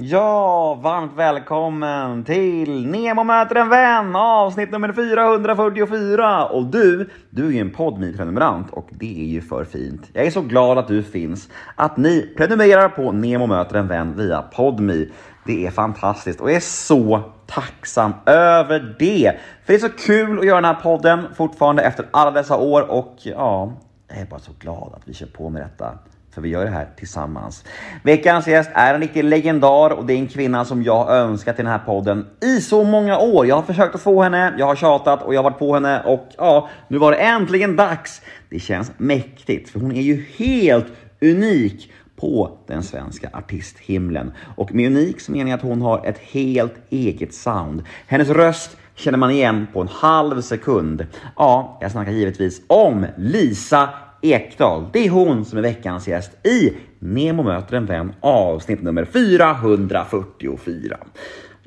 Ja, varmt välkommen till Nemo möter en vän avsnitt nummer 444. Och du, du är ju en podmi prenumerant och det är ju för fint. Jag är så glad att du finns, att ni prenumererar på Nemo möter en vän via Podmi. Det är fantastiskt och jag är så tacksam över det. För det är så kul att göra den här podden fortfarande efter alla dessa år och ja, jag är bara så glad att vi kör på med detta. För vi gör det här tillsammans. Veckans gäst är en riktig legendar och det är en kvinna som jag har önskat i den här podden i så många år. Jag har försökt att få henne, jag har tjatat och jag har varit på henne och ja, nu var det äntligen dags. Det känns mäktigt för hon är ju helt unik på den svenska artisthimlen. Och med unik så menar jag att hon har ett helt eget sound. Hennes röst känner man igen på en halv sekund. Ja, jag snackar givetvis om Lisa Ekdahl. Det är hon som är veckans gäst i Nemo möter en vän avsnitt nummer 444.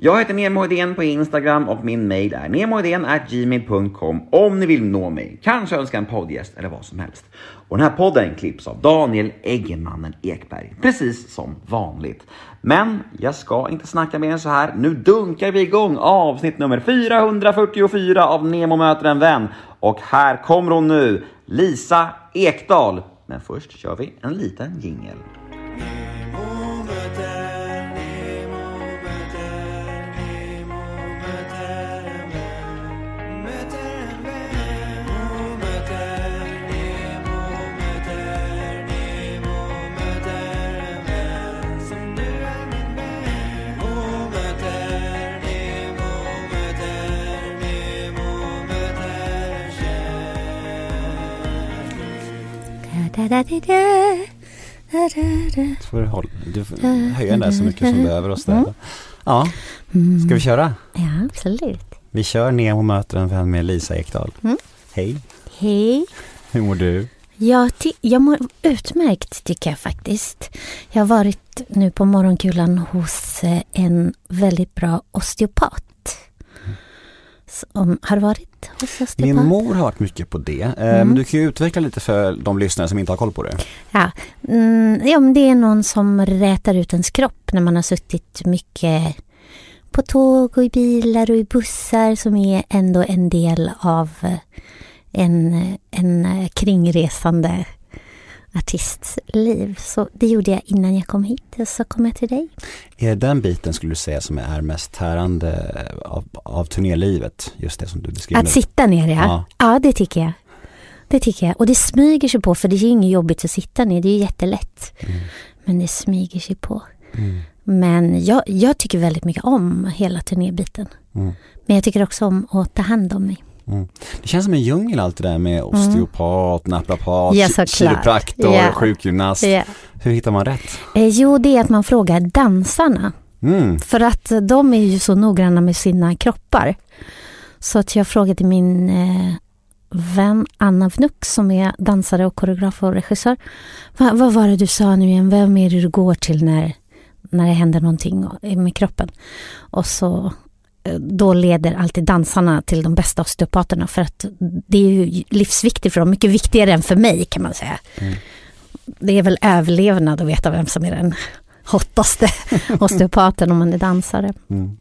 Jag heter Nemo Hedén på Instagram och min mail är gmail.com om ni vill nå mig. Kanske önska en poddgäst eller vad som helst. Och den här podden klipps av Daniel Eggemannen Ekberg, precis som vanligt. Men jag ska inte snacka mer än så här. Nu dunkar vi igång avsnitt nummer 444 av Nemo möter en vän. Och här kommer hon nu, Lisa Ekdahl. Men först kör vi en liten jingel. Så får du, hålla, du får höja den där så mycket som du behöver och ställa. Ja, ska vi köra? Ja, absolut. Vi kör Nemo möter en vän med Lisa Ekdahl. Mm. Hej, Hej. hur mår du? Jag, jag mår utmärkt tycker jag faktiskt. Jag har varit nu på morgonkulan hos eh, en väldigt bra osteopat. Som, har varit hos osteopat? Min mor har varit mycket på det, eh, Mm. du kan ju utveckla lite för de lyssnare som inte har koll på det. Ja, mm, ja men det är någon som rätar ut ens kropp när man har suttit mycket på tåg och i bilar och i bussar som är ändå en del av en, en kringresande artists liv. Så det gjorde jag innan jag kom hit och så kom jag till dig. Är det den biten skulle du säga som är mest tärande av, av turnélivet? Just det som du beskriver Att nu. sitta ner ja. Ja. ja. det tycker jag. Det tycker jag. Och det smyger sig på för det är ju inget jobbigt att sitta ner. Det är ju jättelätt. Mm. Men det smyger sig på. Mm. Men jag, jag tycker väldigt mycket om hela turnébiten. Mm. Men jag tycker också om att ta hand om mig. Mm. Det känns som en djungel allt det där med osteopat, naprapat, Ja, kiropraktor, Ja. sjukgymnast. Ja. Hur hittar man rätt? Eh, jo, det är att man frågar dansarna. Mm. För att de är ju så noggranna med sina kroppar. Så att jag frågade min eh, vän Anna Vnuk som är dansare och koreograf och regissör. Va, vad var det du sa nu igen? Vem är det du går till när, när det händer någonting med kroppen? Och så då leder alltid dansarna till de bästa osteopaterna för att det är ju livsviktigt för dem, mycket viktigare än för mig kan man säga. Mm. Det är väl överlevnad att veta vem som är den hottaste osteopaten om man är dansare. Mm.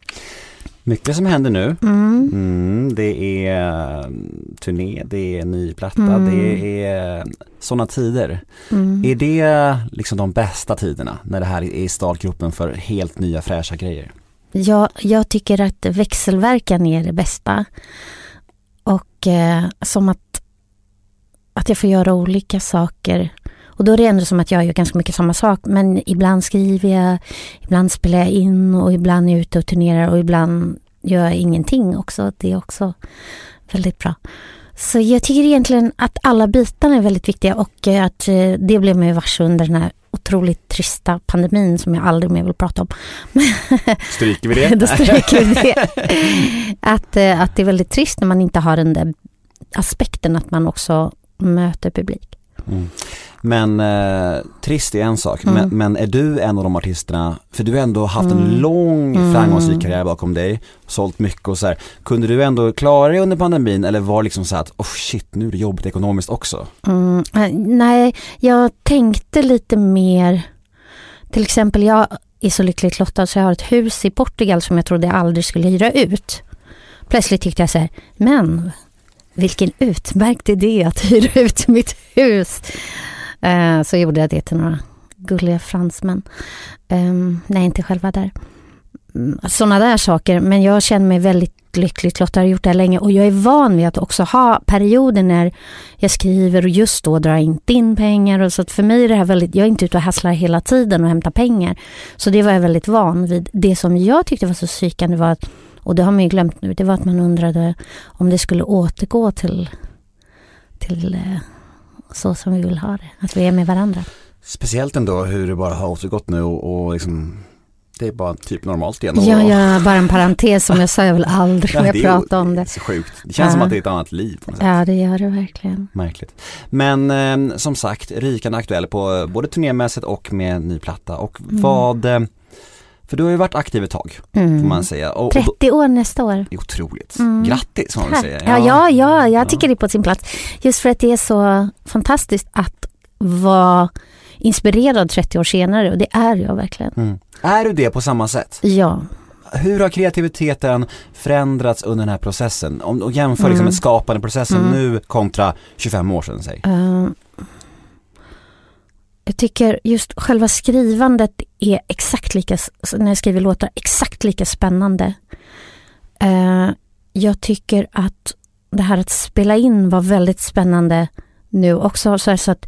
Mycket som händer nu. Mm. Mm, det är eh, turné, det är ny platta, Mm. det är sådana tider. Mm. Är det liksom de bästa tiderna när det här är i startgropen för helt nya fräscha grejer? Jag, jag tycker att växelverkan är det bästa. Och eh, som att, att jag får göra olika saker. Och då är det ändå som att jag gör ganska mycket samma sak. Men ibland skriver jag, ibland spelar jag in och ibland är jag ute och turnerar och ibland gör jag ingenting också. Det är också väldigt bra. Så jag tycker egentligen att alla bitarna är väldigt viktiga och eh, att eh, det blev mig varse under den här otroligt trista pandemin som jag aldrig mer vill prata om. Stryker vi det? Då stryker vi det. Att, eh, att det är väldigt trist när man inte har den där aspekten att man också möter publik. Mm. Men eh, trist är en sak, Mm. men, men är du en av de artisterna, för du har ändå haft en Mm. lång Mm. framgångsrik karriär bakom dig, sålt mycket och så här. Kunde du ändå klara dig under pandemin eller var det liksom så att oh shit nu är det jobbigt ekonomiskt också? Mm, eh, nej, jag tänkte lite mer, till exempel jag är så lyckligt lottad så jag har ett hus i Portugal som jag trodde jag aldrig skulle hyra ut. Plötsligt tyckte jag så här, men vilken utmärkt idé att hyra ut mitt hus. Eh, så gjorde jag det till några gulliga fransmän. Eh, nej, inte själva där. Mm, alltså, Sådana där saker, men jag känner mig väldigt lyckligt lottad, har gjort det här länge och jag är van vid att också ha perioder när jag skriver och just då drar jag inte in pengar och så att för mig är det här väldigt, jag är inte ute och hasslar hela tiden och hämtar pengar. Så det var jag väldigt van vid. Det som jag tyckte var så psykande var att, och det har man ju glömt nu, det var att man undrade om det skulle återgå till, till eh, så som vi vill ha det, att vi är med varandra. Speciellt ändå hur det bara har återgått nu och, och liksom det är bara typ normalt igen. Ja, ja, bara en parentes som jag sa, jag vill aldrig Ja, mer det är prata om det. så sjukt. Det känns Ja. som att det är ett annat liv på något sätt. Ja, det gör det verkligen. Märkligt. Men eh, som sagt, rykande aktuell på både turnémässigt och med ny platta. Och vad, eh, för du har ju varit aktiv ett tag får Mm. man säga. Och, och då, 30 år nästa år. det är otroligt. Mm. Grattis får man Tack. säga. Ja, ja, ja, jag Ja. tycker det är på sin plats. Just för att det är så fantastiskt att vara inspirerad 30 år senare och det är jag verkligen. Mm. Är du det på samma sätt? Ja. Hur har kreativiteten förändrats under den här processen? Om och jämför liksom Mm. den skapande processen Mm. nu kontra 25 år sedan säg. eh, jag tycker just själva skrivandet är exakt lika, när jag skriver låtar, exakt lika spännande. Eh, jag tycker att det här att spela in var väldigt spännande nu också. Så, så att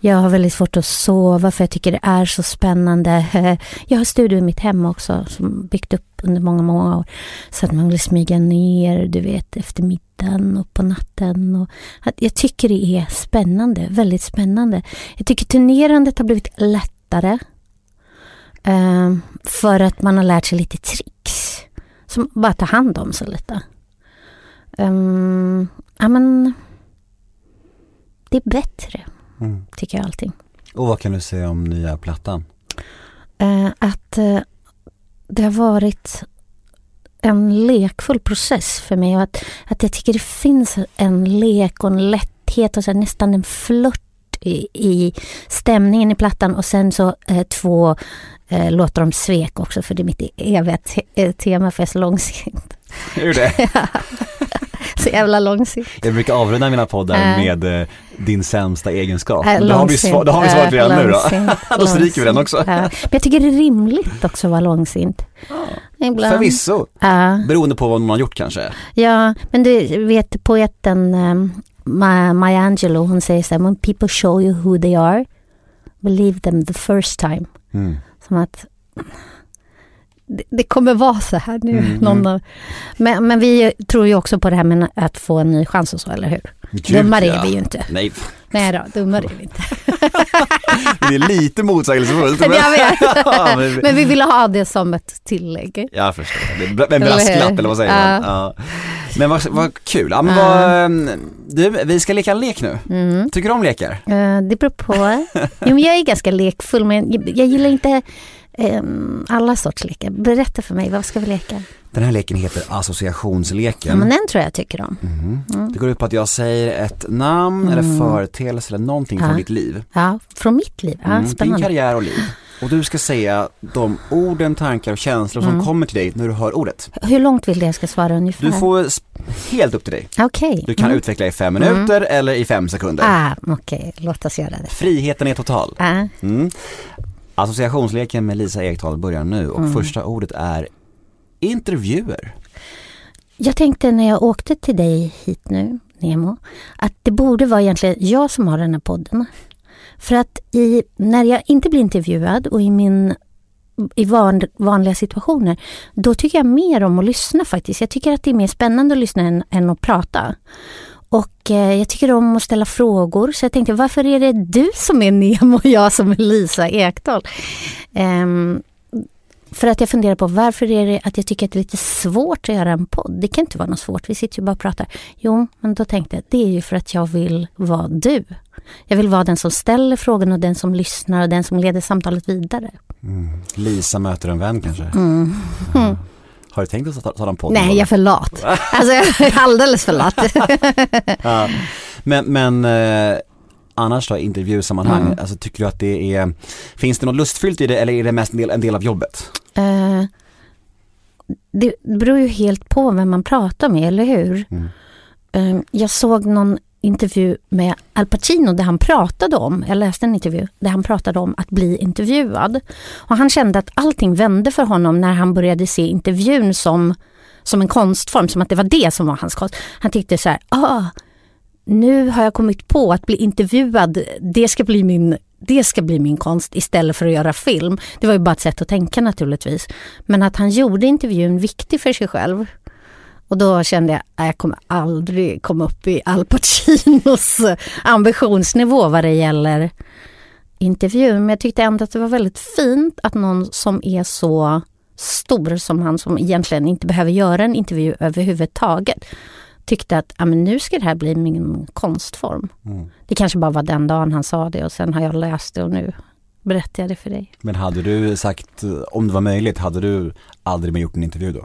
jag har väldigt svårt att sova för jag tycker det är så spännande. Jag har studio i mitt hem också som byggt upp under många, många år. Så att man vill smyga ner, du vet, efter middagen och på natten. Och jag tycker det är spännande, väldigt spännande. Jag tycker turnerandet har blivit lättare. Eh, för att man har lärt sig lite tricks. Som bara tar hand om sig lite. Um, ja men, det är bättre Mm. tycker jag allting. Och vad kan du säga om nya plattan? Eh, att eh, det har varit en lekfull process för mig och att, att jag tycker det finns en lek och en lätthet och så nästan en flört i, i stämningen i plattan och sen så eh, två eh, låtar om svek också för det är mitt eviga te- eh, tema för jag är så långsint. Hur det? Så jävla långsint. Jag brukar avrunda mina poddar Äh. med eh, din sämsta egenskap. Äh, då, har vi svar, då har vi svaret Äh, redan nu då. Då stryker vi den också. Ja. Men jag tycker det är rimligt också att vara långsint. Ibland. Förvisso. Ja. Beroende på vad man har gjort kanske. Ja, men du vet poeten um, Ma- Maya Angelou, hon säger så här, when people show you who they are, believe them the first time. Mm. Som att det, kommer vara så här nu. Mm, Någon av, men, men vi tror ju också på det här med att få en ny chans och så, eller hur? Gud, Dummare ja. är vi ju inte. Nej, Nej då, dummare är vi inte. det är lite motsägelsefullt. Men jag vet. Ja, men vi- ville ha det som ett tillägg. Jag förstår. En brasklapp eller vad säger man? Ja. Men vad, vad kul. Ja, men Ja. vad, ehm, du, vi ska leka en lek nu. Mm. Tycker du om lekar? Eh, det beror på. Jo, men jag är ganska lekfull, men jag gillar inte ehm, alla sorts lekar. Berätta för mig, vad ska vi leka? Den här leken heter Ja, associationsleken. men den tror jag tycker om. Mhm. Mm. Det går ut på att jag säger ett namn eller Mm. företeelse eller någonting från Ja. ditt liv. Ja, från mitt liv. Ja, Mm, din spännande. karriär och liv. Och du ska säga de orden, tankar och känslor som Mm. kommer till dig när du hör ordet. Hur långt vill du jag ska svara ungefär? Du får helt upp till dig. Okej. Du kan mm. utveckla i fem minuter eller i fem sekunder. Ah, Okej, låt oss göra det. Friheten är total. Ah, Mm. Associationsleken med Lisa Ekdahl börjar nu och Mm. första ordet är intervjuer. jag tänkte när jag åkte till dig hit nu, Nemo, att det borde vara egentligen jag som har den här podden. För att i, när jag inte blir intervjuad och i min i van, vanliga situationer, då tycker jag mer om att lyssna faktiskt. Jag tycker att det är mer spännande att lyssna än, än att prata. Och eh, jag tycker om att ställa frågor, så jag tänkte varför är det du som är Nemo och jag som är Lisa Ekdahl? Ehm, för att jag funderar på varför är det att jag tycker att det är lite svårt att göra en podd. Det kan inte vara något svårt, vi sitter ju bara och pratar. Jo, men då tänkte jag, det är ju för att jag vill vara du. Jag vill vara den som ställer frågan och den som lyssnar och den som leder samtalet vidare. Mm. Lisa möter en vän kanske? Mm. Ja. Har du tänkt att ta, ta en podd? Nej, jag är för lat. Alltså jag är alldeles för lat. ja. Men, men eh, annars då, intervjusammanhang, mm. alltså, tycker du att det är, finns det något lustfyllt i det eller är det mest en del, en del av jobbet? Uh, det beror ju helt på vem man pratar med, eller hur? Mm. Uh, jag såg någon intervju med Al Pacino där han pratade om, jag läste en intervju, där han pratade om att bli intervjuad. Och han kände att allting vände för honom när han började se intervjun som, som en konstform, som att det var det som var hans konst. Han tyckte så här, ah, nu har jag kommit på att bli intervjuad, det ska bli min det ska bli min konst istället för att göra film. Det var ju bara ett sätt att tänka naturligtvis. Men att han gjorde intervjun viktig för sig själv. Och då kände jag att jag kommer aldrig komma upp i Al Pacinos ambitionsnivå vad det gäller intervjun. Men jag tyckte ändå att det var väldigt fint att någon som är så stor som han, som egentligen inte behöver göra en intervju överhuvudtaget, tyckte att nu ska det här bli min konstform. Mm. Det kanske bara var den dagen han sa det och sen har jag läst det och nu berättar jag det för dig. Men hade du sagt, om det var möjligt, hade du aldrig mer gjort en intervju då?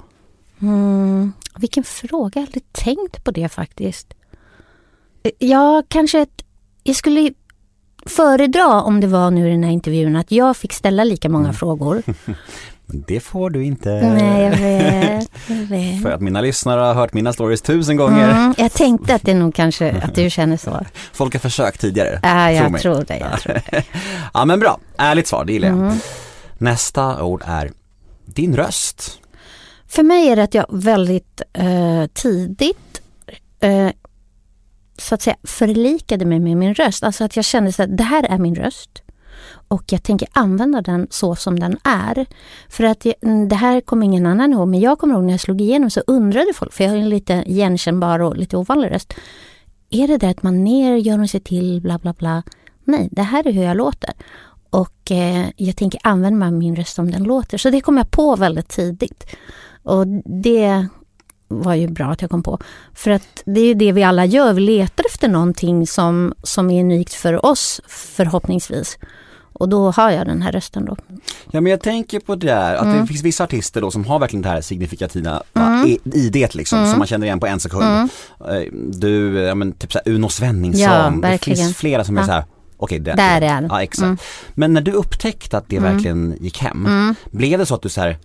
Mm, vilken fråga, jag har aldrig tänkt på det faktiskt. Ja, kanske ett, jag skulle föredra om det var nu i den här intervjun att jag fick ställa lika många mm. frågor. Det får du inte. Nej, jag vet, jag vet. För att mina lyssnare har hört mina stories tusen gånger. Mm, jag tänkte att det nog kanske, att du känner så. Folk har försökt tidigare. Ja, jag tror, tror det, jag tror det. ja, men bra. Ärligt svar, det gillar jag. Mm. Nästa ord är din röst. För mig är det att jag väldigt eh, tidigt eh, så att säga förlikade mig med min röst. Alltså att jag kände att det här är min röst och jag tänker använda den så som den är. För att mm, det här kommer ingen annan ihåg, men jag kommer ihåg när jag slog igenom så undrade folk, för jag har en lite igenkännbar och lite ovanlig röst. Är det det att man ner, gör man sig till, bla bla bla. Nej, det här är hur jag låter. Och eh, jag tänker använda min röst som den låter. Så det kom jag på väldigt tidigt. Och det var ju bra att jag kom på. För att det är det vi alla gör, vi letar efter någonting som, som är unikt för oss förhoppningsvis. Och då har jag den här rösten då. Ja men jag tänker på det där, att mm. det finns vissa artister då som har verkligen det här signifikativa mm. i, det liksom, mm. som man känner igen på en sekund. Mm. Eh, du, ja men typ såhär Uno Svenningsson, ja, det finns flera som är ja. såhär Okej, okay, där är den. Ja, exakt. Mm. Men när du upptäckte att det mm. verkligen gick hem, blev det så att du så här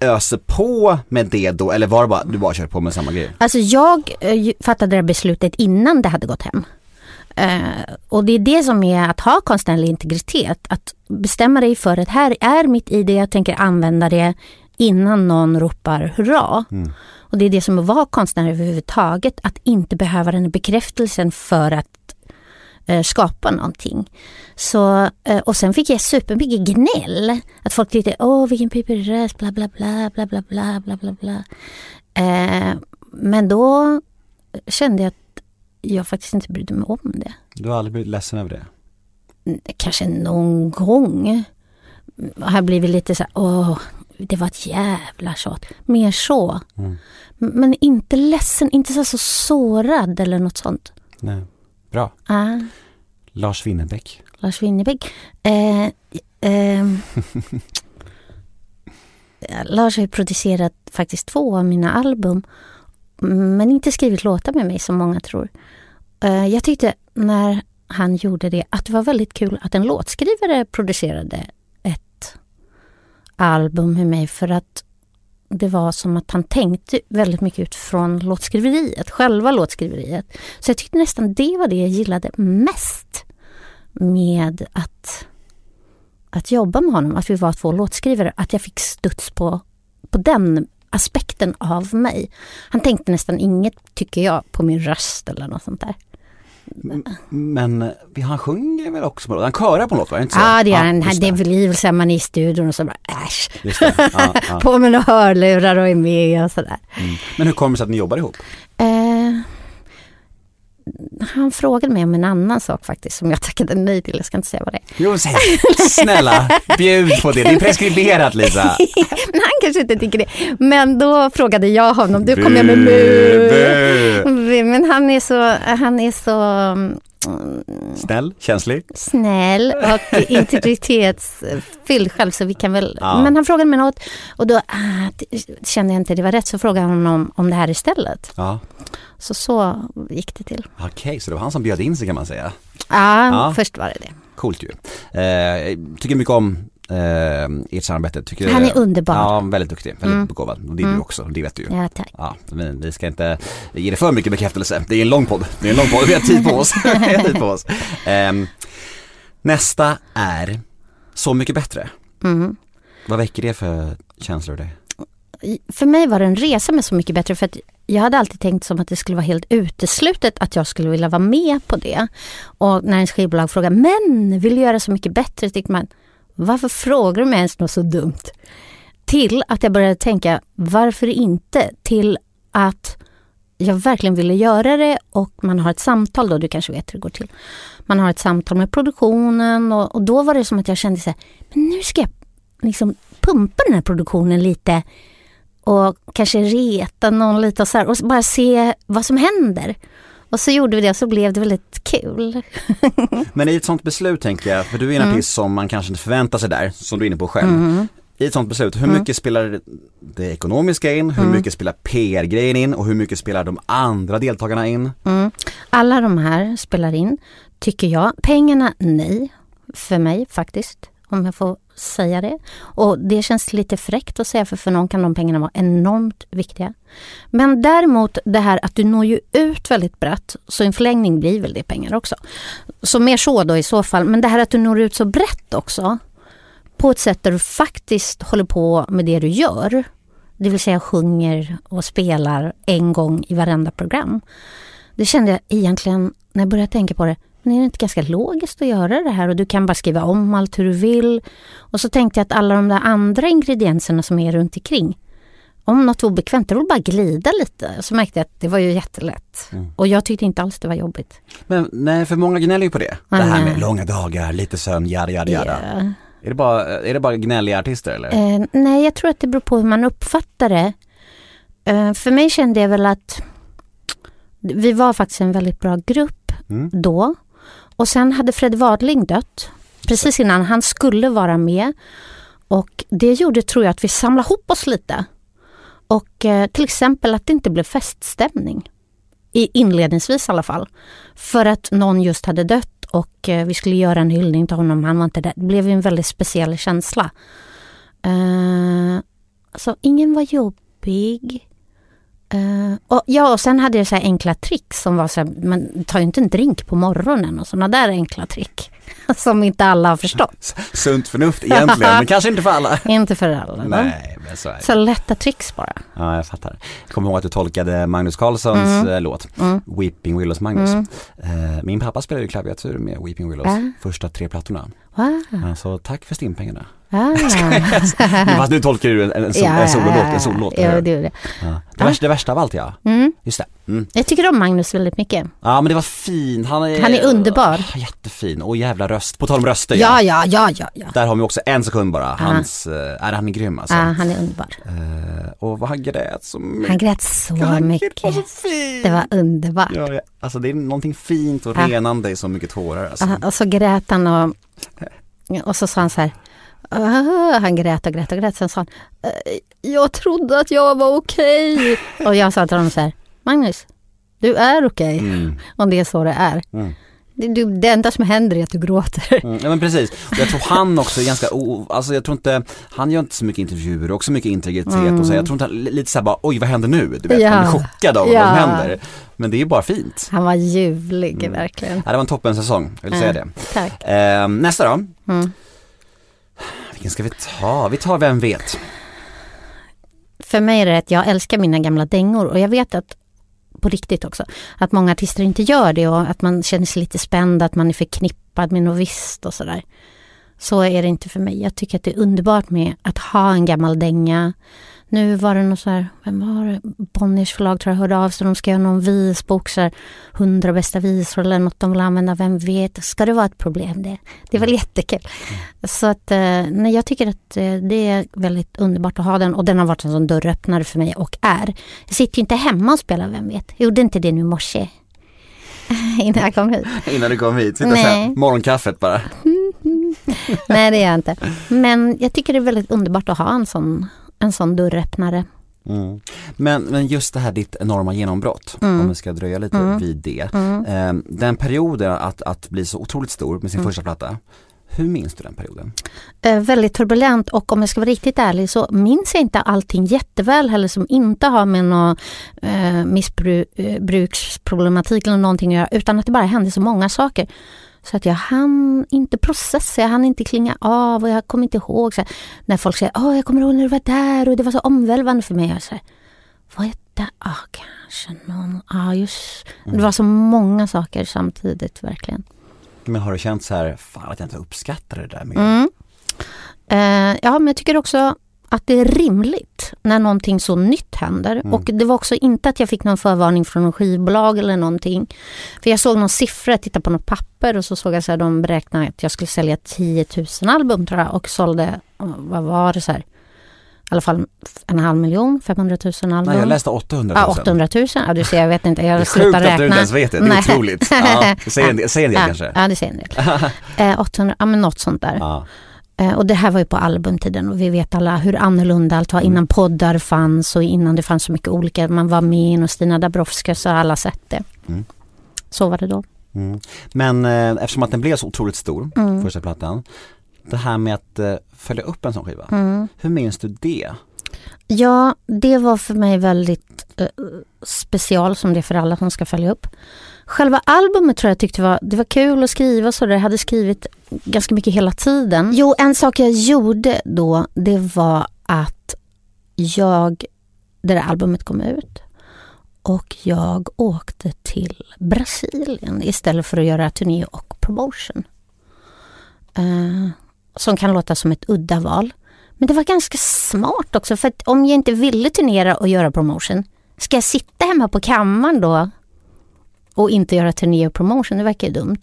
öser på med det då eller var det bara, du bara körde på med samma grej? Alltså jag eh, fattade det beslutet innan det hade gått hem. Uh, och det är det som är att ha konstnärlig integritet. Att bestämma dig för att här är mitt ID, jag tänker använda det innan någon ropar hurra. Mm. Och det är det som är att vara konstnär överhuvudtaget, att inte behöva den bekräftelsen för att Eh, skapa någonting. Så, eh, och sen fick jag supermycket gnäll. Att folk tyckte, åh vilken pipig röst, bla bla bla, bla bla bla, bla bla bla. Eh, men då kände jag att jag faktiskt inte brydde mig om det. Du har aldrig blivit ledsen över det? Kanske någon gång. Mm, jag har blivit lite så här, åh, det var ett jävla tjat. Mer så. Mm. Men inte ledsen, inte så, så sårad eller något sånt. Nej bra. Ah. Lars Winnerbäck. Lars Winnerbäck. Eh, eh, Lars har ju producerat faktiskt två av mina album men inte skrivit låtar med mig som många tror. Eh, jag tyckte när han gjorde det att det var väldigt kul att en låtskrivare producerade ett album med mig för att det var som att han tänkte väldigt mycket utifrån låtskriveriet, själva låtskriveriet. Så jag tyckte nästan det var det jag gillade mest med att, att jobba med honom, att vi var två låtskrivare, att jag fick studs på, på den aspekten av mig. Han tänkte nästan inget, tycker jag, på min röst eller något sånt där. Men han sjunger väl också Han körar på något, inte så? Ja det gör han. Det blir väl så man är i studion och så bara äsch. Ja, ja. på med några hörlurar och är med och sådär. Mm. Men hur kommer det sig att ni jobbar ihop? Eh, han frågade mig om en annan sak faktiskt som jag tackade nej till. Jag ska inte säga vad det är. Jo, säg. Snälla, bjud på det. Det är preskriberat Lisa. Men han kanske inte tycker det. Men då frågade jag honom, du kommer jag med mu. Men han är så, han är så Snäll, känslig? Snäll och integritetsfylld själv så vi kan väl... Ja. Men han frågade mig något och då ah, kände jag inte det var rätt så frågade han honom om det här istället. Ja. Så så gick det till. Okej, okay, så det var han som bjöd in sig kan man säga? Ja, ja. först var det det. Coolt ju. Eh, tycker mycket om eh, ert samarbete. Tycker, Han är underbar. Ja, väldigt duktig, väldigt mm. begåvad. Och det är mm. du också, det vet du ju. Ja, tack. Ja, men vi ska inte ge det för mycket bekräftelse. Det är en lång podd. Det är en lång podd, vi har tid på oss. vi har tid på oss. Eh, nästa är Så mycket bättre. Mm. Vad väcker det för känslor dig? För mig var det en resa med Så mycket bättre för att jag hade alltid tänkt som att det skulle vara helt uteslutet att jag skulle vilja vara med på det. Och när en skivbolag frågar, men vill du göra Så mycket bättre? Tyckte man, varför frågar du mig ens något så dumt? Till att jag började tänka, varför inte? Till att jag verkligen ville göra det och man har ett samtal då, du kanske vet hur det går till. Man har ett samtal med produktionen och, och då var det som att jag kände så här, men nu ska jag liksom pumpa den här produktionen lite och kanske reta någon lite och så här, och bara se vad som händer. Och så gjorde vi det och så blev det väldigt kul. Men i ett sånt beslut tänker jag, för du är en mm. artist som man kanske inte förväntar sig där, som du är inne på själv. Mm. I ett sånt beslut, hur mm. mycket spelar det ekonomiska in, hur mm. mycket spelar PR-grejen in och hur mycket spelar de andra deltagarna in? Mm. Alla de här spelar in, tycker jag. Pengarna, nej, för mig faktiskt, om jag får säga det. Och det känns lite fräckt att säga för för någon kan de pengarna vara enormt viktiga. Men däremot det här att du når ju ut väldigt brett, så en förlängning blir väl det pengar också. Så mer så då i så fall. Men det här att du når ut så brett också, på ett sätt där du faktiskt håller på med det du gör. Det vill säga sjunger och spelar en gång i varenda program. Det kände jag egentligen, när jag började tänka på det, men är det inte ganska logiskt att göra det här och du kan bara skriva om allt hur du vill. Och så tänkte jag att alla de där andra ingredienserna som är runt omkring om något var obekvämt, det var bara glida lite. Så märkte jag att det var ju jättelätt. Mm. Och jag tyckte inte alls det var jobbigt. Men nej, för många gnäller ju på det. Det här med långa dagar, lite sömn, jada jada jada. Yeah. Är, det bara, är det bara gnälliga artister eller? Eh, nej, jag tror att det beror på hur man uppfattar det. Eh, för mig kände jag väl att vi var faktiskt en väldigt bra grupp mm. då. Och sen hade Fred Wadling dött precis innan han skulle vara med. Och det gjorde, tror jag, att vi samlade ihop oss lite. Och eh, till exempel att det inte blev feststämning. I inledningsvis i alla fall. För att någon just hade dött och eh, vi skulle göra en hyllning till honom. Han var inte där. Det blev en väldigt speciell känsla. Eh, så ingen var jobbig. Uh, och, ja, och sen hade jag så enkla trick som var så här, man tar ju inte en drink på morgonen och sådana där enkla trick. Som inte alla har förstått. Sunt förnuft egentligen, men kanske inte för alla. inte för alla. Nej, men så, är det. så lätta tricks bara. Ja, jag fattar. Jag kommer ihåg att du tolkade Magnus Carlssons mm. Eh, låt, mm. Weeping Willows Magnus. Mm. Uh, min pappa spelade ju klaviatur med Weeping Willows, äh. första tre plattorna. Wow. Så tack för stimpengarna. Ah. Fast nu tolkar du en, en, sol, ja, en sololåt, en sololåt. Ja, det, det. Ja. Det, värsta, det värsta av allt ja. Mm. Just det. Mm. Jag tycker om Magnus väldigt mycket. Ja men det var fint. Han är, han är underbar. Oh, jättefin och jävla röst. På tal om röster ja. Ja, ja, ja, ja. Där har vi också en sekund bara. Hans, uh, är han är grym alltså. Ja, han är underbar. Uh, och vad han grät så mycket. Han grät så han mycket. Var så fint. Det var underbart. Ja, ja, alltså det är någonting fint och renande i så mycket tårar alltså. och så grät han och, och så sa han så här Uh, han grät och grät och grät. Sen sa han, uh, jag trodde att jag var okej. Okay. Och jag sa till honom så här, Magnus, du är okej. Okay. Mm. Om det är så det är. Mm. Det, det enda som händer är att du gråter. Mm, ja men precis. Och jag tror han också är ganska, o, alltså jag tror inte, han gör inte så mycket intervjuer, också mycket integritet mm. och så. Jag tror inte han, lite såhär bara, oj vad händer nu? Du vet, ja. man blir chockad av ja. vad som händer. Men det är ju bara fint. Han var ljuvlig, mm. verkligen. Ja, det var en toppen säsong, jag vill säga det. Tack. Eh, nästa då. Vilken ska vi ta? Vi tar Vem vet? För mig är det att jag älskar mina gamla dängor och jag vet att på riktigt också, att många artister inte gör det och att man känner sig lite spänd, att man är förknippad med något visst och sådär. Så är det inte för mig. Jag tycker att det är underbart med att ha en gammal dänga. Nu var det något så här, vem var det? Bonniers förlag tror jag hörde av sig. De ska göra någon visbok, så här, 100 bästa visor eller något de vill använda, vem vet. Ska det vara ett problem det? Det är väl jättekul. Mm. Så att, eh, nej, jag tycker att eh, det är väldigt underbart att ha den och den har varit en sån dörröppnare för mig och är. Jag sitter ju inte hemma och spelar Vem vet. Jag gjorde inte det nu i morse. Innan jag kom hit. Innan du kom hit, sitta såhär, morgonkaffet bara. Nej det gör jag inte. Men jag tycker det är väldigt underbart att ha en sån, en sån dörröppnare. Mm. Men, men just det här ditt enorma genombrott, mm. om vi ska dröja lite mm. vid det. Mm. Eh, den perioden att, att bli så otroligt stor med sin mm. första platta, hur minns du den perioden? Eh, väldigt turbulent och om jag ska vara riktigt ärlig så minns jag inte allting jätteväl heller som inte har med någon eh, missbruksproblematik eller någonting att göra utan att det bara hände så många saker. Så att jag hann inte processa, jag hann inte klinga av och jag kommer inte ihåg. Så här, när folk säger åh jag kommer ihåg när du var där och det var så omvälvande för mig. Jag så här, vad är det? Ah, kanske någon, ah, just. Mm. Det var så många saker samtidigt verkligen. Men har du känt så här, fan att jag inte uppskattar det där mer? Mm. Eh, ja men jag tycker också att det är rimligt när någonting så nytt händer. Mm. Och det var också inte att jag fick någon förvarning från någon skivbolag eller någonting. För jag såg någon siffra, jag tittade på något papper och så såg jag att de beräknade att jag skulle sälja 10 000 album tror jag och sålde, vad var det så här, i alla fall en halv miljon, 500 000 album. Nej, jag läste 800 000. Ja, 800 000. Ja, du ser, jag vet inte. Jag har slutat räkna. Det är sjukt att du inte ens vet det. Det är Nej. otroligt. Ja, säg en del, säg en del ja, kanske. Ja, det säger en del. eh, 800, ja men något sånt där. Ja. Eh, och det här var ju på albumtiden och vi vet alla hur annorlunda allt var innan mm. poddar fanns och innan det fanns så mycket olika. Man var med och Stina Dabrowska så har alla sett det. Mm. Så var det då. Mm. Men eh, eftersom att den blev så otroligt stor, mm. första plattan. Det här med att eh, följa upp en sån skiva. Mm. Hur minns du det? Ja, det var för mig väldigt eh, special som det är för alla som ska följa upp. Själva albumet tror jag tyckte var, det var kul att skriva så Jag hade skrivit ganska mycket hela tiden. Jo, en sak jag gjorde då, det var att jag, det där albumet kom ut och jag åkte till Brasilien istället för att göra turné och promotion. Eh, som kan låta som ett udda val. Men det var ganska smart också för att om jag inte ville turnera och göra promotion, ska jag sitta hemma på kammaren då och inte göra turné och promotion? Det verkar ju dumt.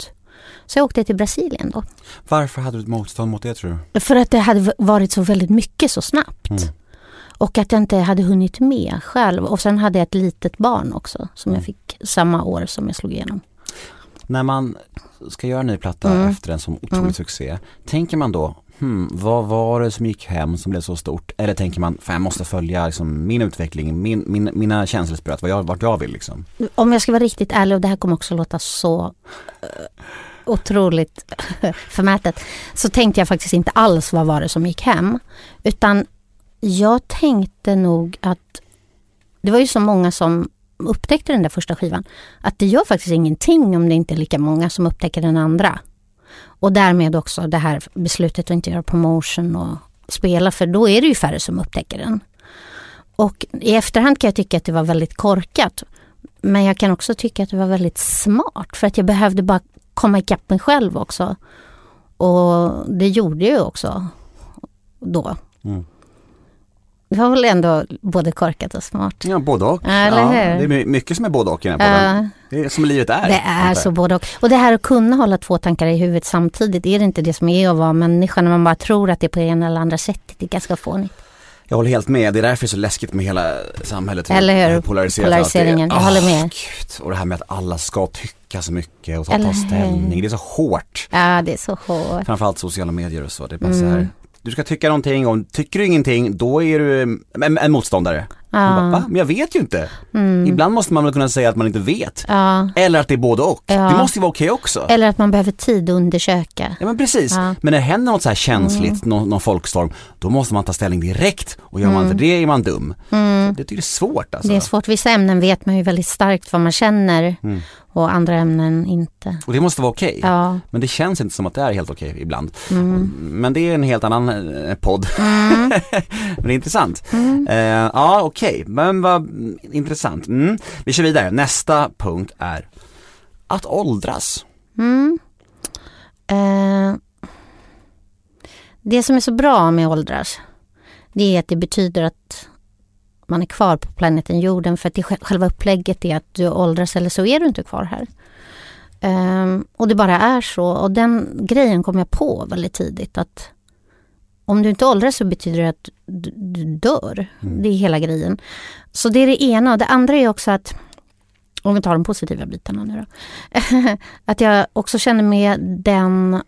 Så jag åkte till Brasilien då. Varför hade du ett motstånd mot det tror du? För att det hade varit så väldigt mycket så snabbt. Mm. Och att jag inte hade hunnit med själv. Och sen hade jag ett litet barn också som mm. jag fick samma år som jag slog igenom. När man ska göra en ny platta mm. efter en sån otrolig mm. succé, tänker man då hmm, vad var det som gick hem som blev så stort? Eller tänker man, fan jag måste följa liksom, min utveckling, min, min, mina känselspröt, vad jag, vart jag vill liksom. Om jag ska vara riktigt ärlig, och det här kommer också låta så uh, otroligt förmätet, så tänkte jag faktiskt inte alls vad var det som gick hem. Utan jag tänkte nog att det var ju så många som upptäckte den där första skivan, att det gör faktiskt ingenting om det inte är lika många som upptäcker den andra. Och därmed också det här beslutet att inte göra promotion och spela för då är det ju färre som upptäcker den. Och i efterhand kan jag tycka att det var väldigt korkat. Men jag kan också tycka att det var väldigt smart för att jag behövde bara komma ikapp mig själv också. Och det gjorde jag också då. Mm. Det var väl ändå både korkat och smart. Ja, både och. Ja, hur? Det är mycket som är både och i den här podden. Det är som livet är. Det är så både och. Och det här att kunna hålla två tankar i huvudet samtidigt, är det inte det som är att vara människa när man bara tror att det är på ena eller andra sättet? Det är ganska fånigt. Jag håller helt med, det är därför det är så läskigt med hela samhället. Eller hur, polariseringen, jag oh, håller med. Gud. Och det här med att alla ska tycka så mycket och ta, ta ställning, det är så hårt. Ja, det är så hårt. Framförallt sociala medier och så, det är bara mm. så här, du ska tycka någonting och tycker du ingenting då är du en, en motståndare. Ja. Bara, Men jag vet ju inte. Mm. Ibland måste man väl kunna säga att man inte vet. Ja. Eller att det är både och. Ja. Det måste ju vara okej okay också. Eller att man behöver tid att undersöka. Ja men precis. Men när det händer något så här känsligt, mm. någon, någon folkstorm, då måste man ta ställning direkt. Och gör man inte mm. det är man dum. Mm. Det tycker jag är svårt alltså. Det är svårt. Vissa ämnen vet man ju väldigt starkt vad man känner. Mm och andra ämnen inte. Och det måste vara okej. Okay. Ja. Men det känns inte som att det är helt okej okay ibland. Mm. Men det är en helt annan eh, podd. Mm. men det är intressant. Mm. Uh, ja okej, okay. men vad intressant. Mm. Vi kör vidare. Nästa punkt är att åldras. Uh, Det som är så bra med åldras, det är att det betyder att man är kvar på planeten jorden för att det själva upplägget är att du åldras eller så är du inte kvar här. Um, och det bara är så och den grejen kom jag på väldigt tidigt att om du inte åldras så betyder det att du, du dör. Mm. Det är hela grejen. Så det är det ena. Och det andra är också att, om vi tar de positiva bitarna nu då. att jag också känner med den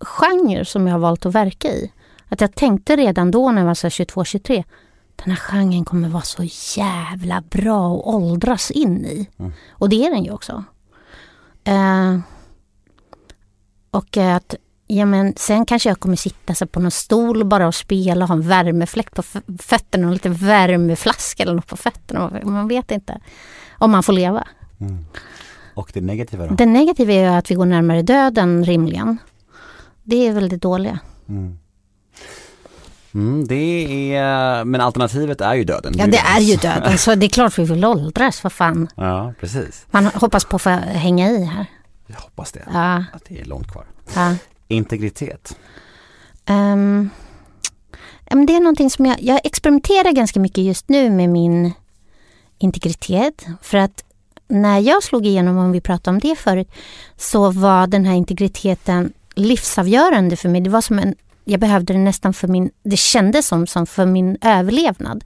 genre som jag har valt att verka i. Att jag tänkte redan då när jag var 22-23 den här genren kommer vara så jävla bra att åldras in i. Mm. Och det är den ju också. Uh, och att Ja men sen kanske jag kommer sitta så på någon stol bara och spela och ha en värmefläkt på fötterna och lite värmeflaska eller något på fötterna. Man vet inte. Om man får leva. Mm. Och det negativa då? Det negativa är att vi går närmare döden rimligen. Det är väl det dåliga. Mm. Mm, det är, men alternativet är ju döden. Ja det är ju döden, så det är klart vi vill åldras, vad fan. Ja, precis. Man hoppas på att få hänga i här. Jag hoppas det, ja. att det är långt kvar. Ja. Integritet? Um, det är någonting som jag, jag experimenterar ganska mycket just nu med min integritet. För att när jag slog igenom, om vi pratade om det förut, så var den här integriteten livsavgörande för mig. Det var som en jag behövde det nästan för min, det kändes som, som för min överlevnad.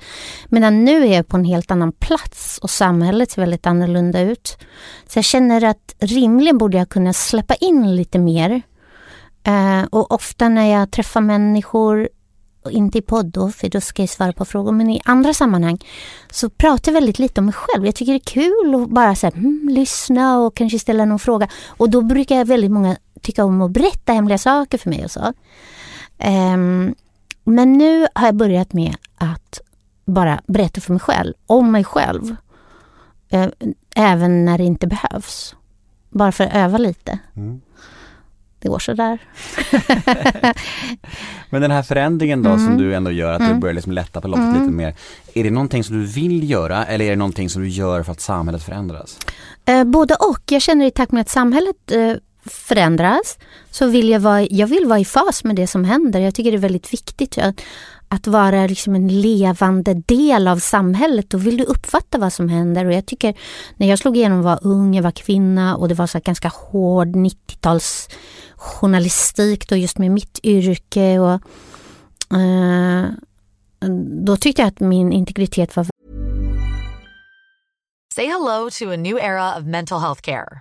Medan nu är jag på en helt annan plats och samhället ser väldigt annorlunda ut. Så jag känner att rimligen borde jag kunna släppa in lite mer. Eh, och ofta när jag träffar människor, inte i podd då, för då ska jag svara på frågor, men i andra sammanhang så pratar jag väldigt lite om mig själv. Jag tycker det är kul att bara så här, mm, lyssna och kanske ställa någon fråga. Och då brukar jag väldigt många tycka om att berätta hemliga saker för mig och så. Um, men nu har jag börjat med att bara berätta för mig själv, om mig själv. Uh, även när det inte behövs. Bara för att öva lite. Mm. Det går sådär. Men den här förändringen då mm. som du ändå gör, att mm. du börjar liksom lätta på loppet mm. lite mer. Är det någonting som du vill göra eller är det någonting som du gör för att samhället förändras? Eh, både och. Jag känner i takt med att samhället eh, förändras så vill jag vara, jag vill vara i fas med det som händer. Jag tycker det är väldigt viktigt att, att vara liksom en levande del av samhället. Då vill du uppfatta vad som händer. Och jag tycker, när jag slog igenom var ung, jag var kvinna och det var så ganska hård 90-tals journalistik då just med mitt yrke. Och, eh, då tyckte jag att min integritet var... Say hello to a new era of mental health care.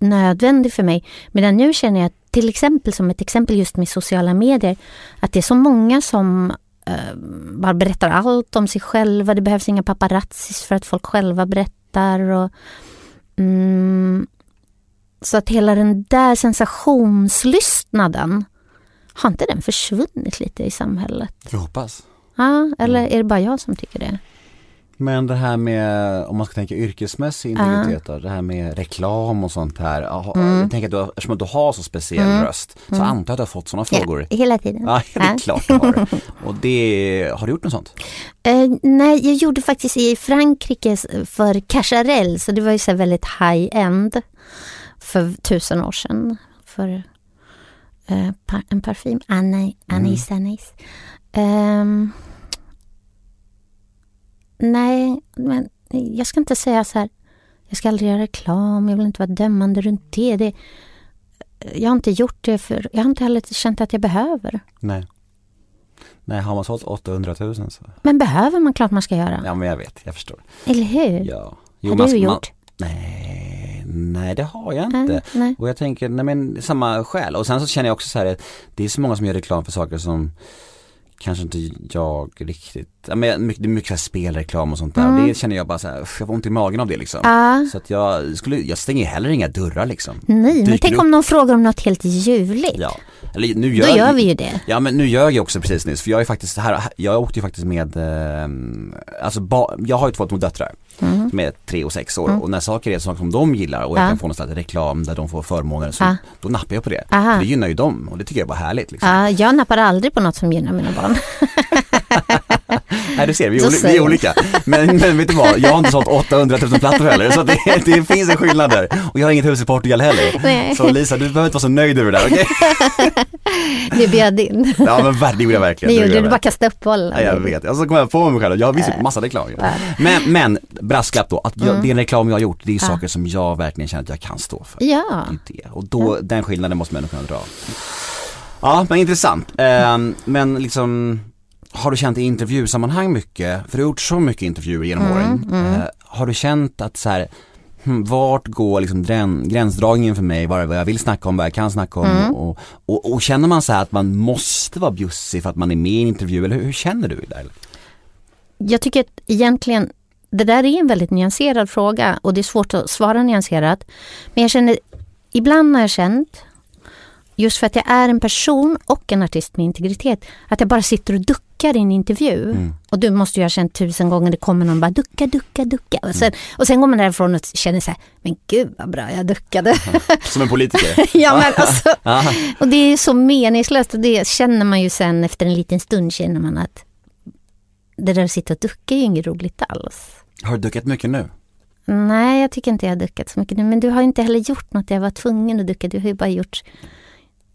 Nödvändig för mig. Medan nu känner jag till exempel som ett exempel just med sociala medier, att det är så många som uh, bara berättar allt om sig själva. Det behövs inga paparazzis för att folk själva berättar. Och, mm, så att hela den där sensationslystnaden, har inte den försvunnit lite i samhället? Jag hoppas. Ja, eller är det bara jag som tycker det? Men det här med, om man ska tänka yrkesmässig integritet då, det här med reklam och sånt här. Mm. Jag tänker att du, eftersom du har så speciell mm. röst så mm. antar jag att du har fått sådana frågor. Ja, hela tiden. Ja, det är klart du har. Och det, har du gjort något sånt? Uh, nej, jag gjorde faktiskt i Frankrike för Cacharel, så det var ju så väldigt high-end för tusen år sedan. För uh, en parfym, Annie, Anis, mm. Anis. Um, Nej, men jag ska inte säga så här. Jag ska aldrig göra reklam, jag vill inte vara dömande runt det. det jag har inte gjort det för, jag har inte heller känt att jag behöver. Nej. Nej, har man sålt 800 000 så. Men behöver man klart man ska göra. Ja, men jag vet, jag förstår. Eller hur? Ja. Jo, har du man, gjort? nej, nej det har jag inte. Nej, nej. Och jag tänker, nej men samma skäl. Och sen så känner jag också så här, det är så många som gör reklam för saker som kanske inte jag riktigt, ja, men mycket, det är mycket spelreklam och sånt där. Mm. Det känner jag bara så här, jag får ont i magen av det liksom. Ah. Så att jag skulle, jag stänger heller inga dörrar liksom. Nej, Dyker men tänk upp. om någon frågar om något helt ljuvligt. Ja. Eller, nu gör, Då gör vi ju det. Ja men nu gör jag också precis nyss, för jag är faktiskt här, jag åkte ju faktiskt med, eh, alltså ba, jag har ju två små döttrar mm. som är tre och sex år mm. och när saker är saker som de gillar och jag kan få någon slags reklam där de får förmåner så då nappar jag på det. Aha. Det gynnar ju dem och det tycker jag bara härligt. Liksom. Jag nappar aldrig på något som gynnar mina barn. Nej du ser, vi är, vi är olika. Men, men vet du vad, jag har inte sålt 800 000 plattor heller så det, det finns en skillnad där. Och jag har inget hus i Portugal heller. Nej. Så Lisa, du behöver inte vara så nöjd över det där, okej? Okay? Nu bjöd in. Ja men det gjorde jag verkligen. Det gjorde du, bara kastade upp bollen. Ja, jag vet, alltså, så kom jag på mig själv, jag har visat massa reklam. Men, men brasklapp då, att jag, mm. den reklam jag har gjort, det är saker som jag verkligen känner att jag kan stå för. Ja. Det är det. Och då, den skillnaden måste man kunna dra. Ja men intressant. Eh, men liksom har du känt i intervjusammanhang mycket, för du har gjort så mycket intervjuer genom mm, åren. Mm. Eh, har du känt att så här, hmm, vart går liksom gränsdragningen för mig, vad, jag vill snacka om, vad jag kan snacka om mm. och, och, och, känner man så att man måste vara bjussig för att man är med i en intervju eller hur, hur känner du där? Jag tycker att egentligen det där är en väldigt nyanserad fråga och det är svårt att svara nyanserat. Men jag känner, ibland har jag känt just för att jag är en person och en artist med integritet, att jag bara sitter och duckar i en intervju. Mm. Och du måste ju ha känt tusen gånger, det kommer någon bara ducka, ducka, ducka. Och sen, mm. och sen går man därifrån och känner så här, men gud vad bra jag duckade. Som en politiker? ja men alltså, och det är så meningslöst och det känner man ju sen efter en liten stund känner man att det där att sitta och ducka är ju inget roligt alls. Har du duckat mycket nu? Nej, jag tycker inte jag har duckat så mycket nu. Men du har inte heller gjort något jag var tvungen att ducka. Du har ju bara gjort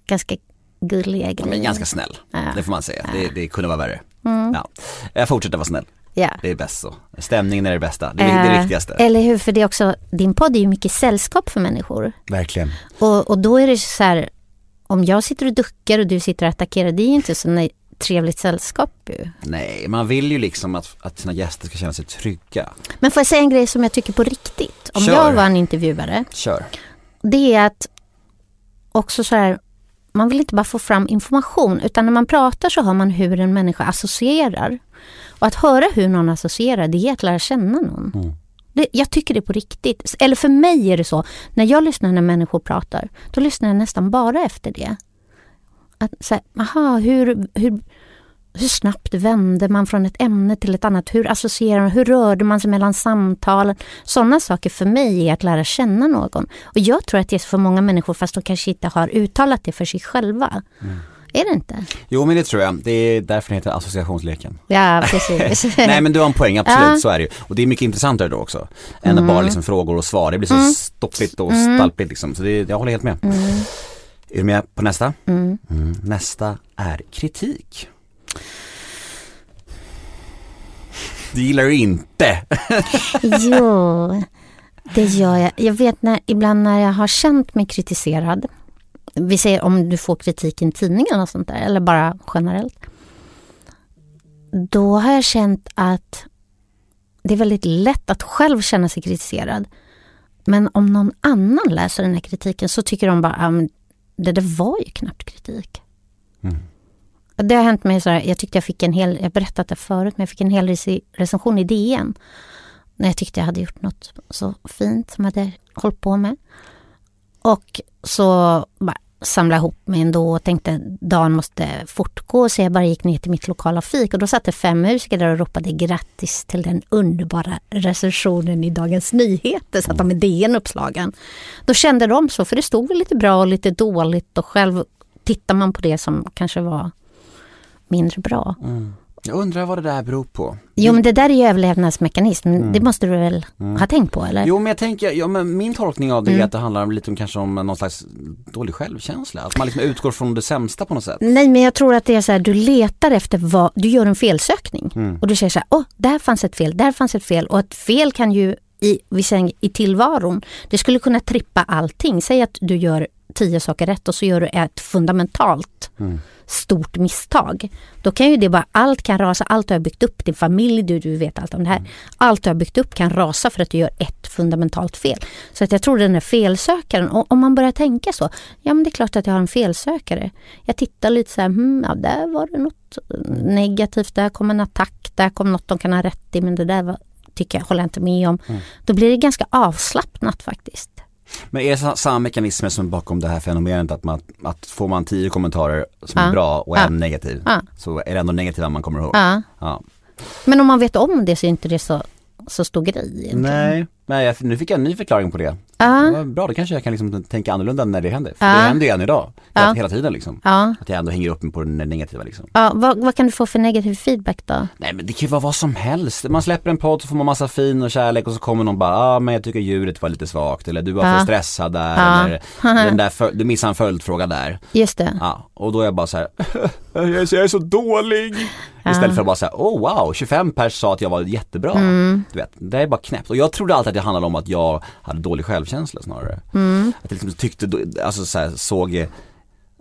ganska gulliga grejer. men ganska snäll, ja. det får man säga. Ja. Det, det kunde vara värre. Mm. Ja. Jag fortsätter vara snäll. Ja. Det är bäst så. Stämningen är det bästa, det är äh, det viktigaste. Eller hur, för det är också, din podd är ju mycket sällskap för människor. Verkligen. Och, och då är det så här, om jag sitter och duckar och du sitter och attackerar, det är ju inte så trevligt sällskap ju. Nej, man vill ju liksom att, att sina gäster ska känna sig trygga. Men får jag säga en grej som jag tycker på riktigt? Om Kör. jag var en intervjuare. Kör. Det är att också så här, man vill inte bara få fram information utan när man pratar så hör man hur en människa associerar. Och att höra hur någon associerar det är att lära känna någon. Mm. Det, jag tycker det på riktigt. Eller för mig är det så, när jag lyssnar när människor pratar, då lyssnar jag nästan bara efter det. Att, så aha, hur, hur, hur snabbt vände man från ett ämne till ett annat? Hur associerar man? Hur rörde man sig mellan samtalen? Sådana saker för mig är att lära känna någon. Och jag tror att det är för många människor fast de kanske inte har uttalat det för sig själva. Mm. Är det inte? Jo men det tror jag. Det är därför det heter associationsleken. Ja precis. Nej men du har en poäng, absolut ja. så är det ju. Och det är mycket intressantare då också. Än mm. bara liksom frågor och svar. Det blir så mm. stoppigt och mm. stalpigt liksom. Så det, jag håller helt med. Mm. Är du med på nästa? Mm. Mm. Nästa är kritik. Det gillar du inte. jo, det gör jag. Jag vet när, ibland när jag har känt mig kritiserad. Vi säger om du får kritik i en tidning eller sånt där, eller bara generellt. Då har jag känt att det är väldigt lätt att själv känna sig kritiserad. Men om någon annan läser den här kritiken så tycker de bara, att ah, det där var ju knappt kritik. Mm. Det har hänt mig så här, jag tyckte jag fick en hel, jag har berättat det förut, men jag fick en hel recension i DN. När jag tyckte jag hade gjort något så fint som jag hade hållit på med. Och så bara samlade ihop mig ändå och tänkte dagen måste fortgå så jag bara gick ner till mitt lokala fik och då satt det fem musiker där och ropade grattis till den underbara recensionen i Dagens Nyheter, så att de med DN uppslagen. Då kände de så, för det stod väl lite bra och lite dåligt och själv tittar man på det som kanske var mindre bra. Mm. Jag undrar vad det där beror på. Jo men det där är ju överlevnadsmekanism, mm. det måste du väl mm. ha tänkt på eller? Jo men jag tänker, ja, men min tolkning av det mm. är att det handlar lite om kanske om någon slags dålig självkänsla. Att man liksom utgår från det sämsta på något sätt. Nej men jag tror att det är så här, du letar efter vad, du gör en felsökning. Mm. Och du säger så här, åh, där fanns ett fel, där fanns ett fel. Och ett fel kan ju i, i tillvaron, det skulle kunna trippa allting. Säg att du gör tio saker rätt och så gör du ett fundamentalt mm. stort misstag. Då kan ju det bara, allt kan rasa, allt du har byggt upp, din familj, du, du vet allt om det här. Mm. Allt du har byggt upp kan rasa för att du gör ett fundamentalt fel. Så att jag tror den här felsökaren, och om man börjar tänka så, ja men det är klart att jag har en felsökare. Jag tittar lite så här, hmm, ja där var det något negativt, där kom en attack, där kom något de kan ha rätt i, men det där var, tycker jag, håller jag inte med om. Mm. Då blir det ganska avslappnat faktiskt. Men är det samma mekanismer som bakom det här fenomenet att, man, att får man tio kommentarer som ja. är bra och en ja. negativ ja. så är det ändå negativa man kommer ihåg? Ja. Men om man vet om det så är inte det så, så stor grej. Egentligen. Nej, Nej, nu fick jag en ny förklaring på det. Ja. Bra, då kanske jag kan liksom tänka annorlunda när det händer. För ja. det händer ju än idag, ja. hela tiden liksom. Ja. Att jag ändå hänger upp mig på det negativa liksom. Ja, vad, vad, kan du få för negativ feedback då? Nej men det kan ju vara vad som helst. Man släpper en podd så får man massa fin och kärlek och så kommer någon bara, ja ah, men jag tycker ljudet var lite svagt eller du var för stressad där eller den där du missade en följdfråga där. Just det. Ja, och då är jag bara så här, jag är så dålig. Istället för att bara säga, oh wow, 25 pers sa att jag var jättebra. Mm. Du vet, det är bara knäppt. Och jag trodde alltid att det handlade om att jag hade dålig självkänsla snarare. Mm. Att jag liksom tyckte, alltså så här, såg,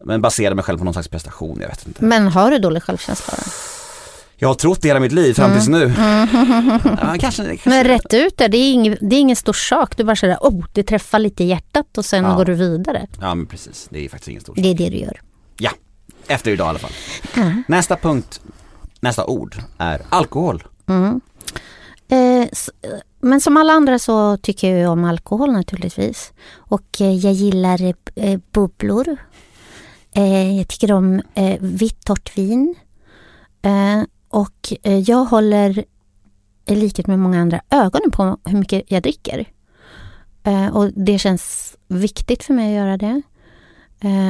men baserade mig själv på någon slags prestation, jag vet inte. Men har du dålig självkänsla? Jag har trott det hela mitt liv fram tills nu. Mm. Ja, kanske, kanske. Men rätt ut det, det är, ing, det är ingen stor sak. Du bara säger, oh, det träffar lite i hjärtat och sen ja. går du vidare. Ja men precis, det är faktiskt ingen stor sak. Det är det du gör. Ja, efter idag i alla fall. Mm. Nästa punkt nästa ord är alkohol. Mm. Eh, eh, men som alla andra så tycker jag om alkohol naturligtvis. Och eh, jag gillar eh, bubblor. Eh, jag tycker om eh, vitt torrt vin. Eh, och eh, jag håller, i likhet med många andra, ögonen på hur mycket jag dricker. Eh, och det känns viktigt för mig att göra det.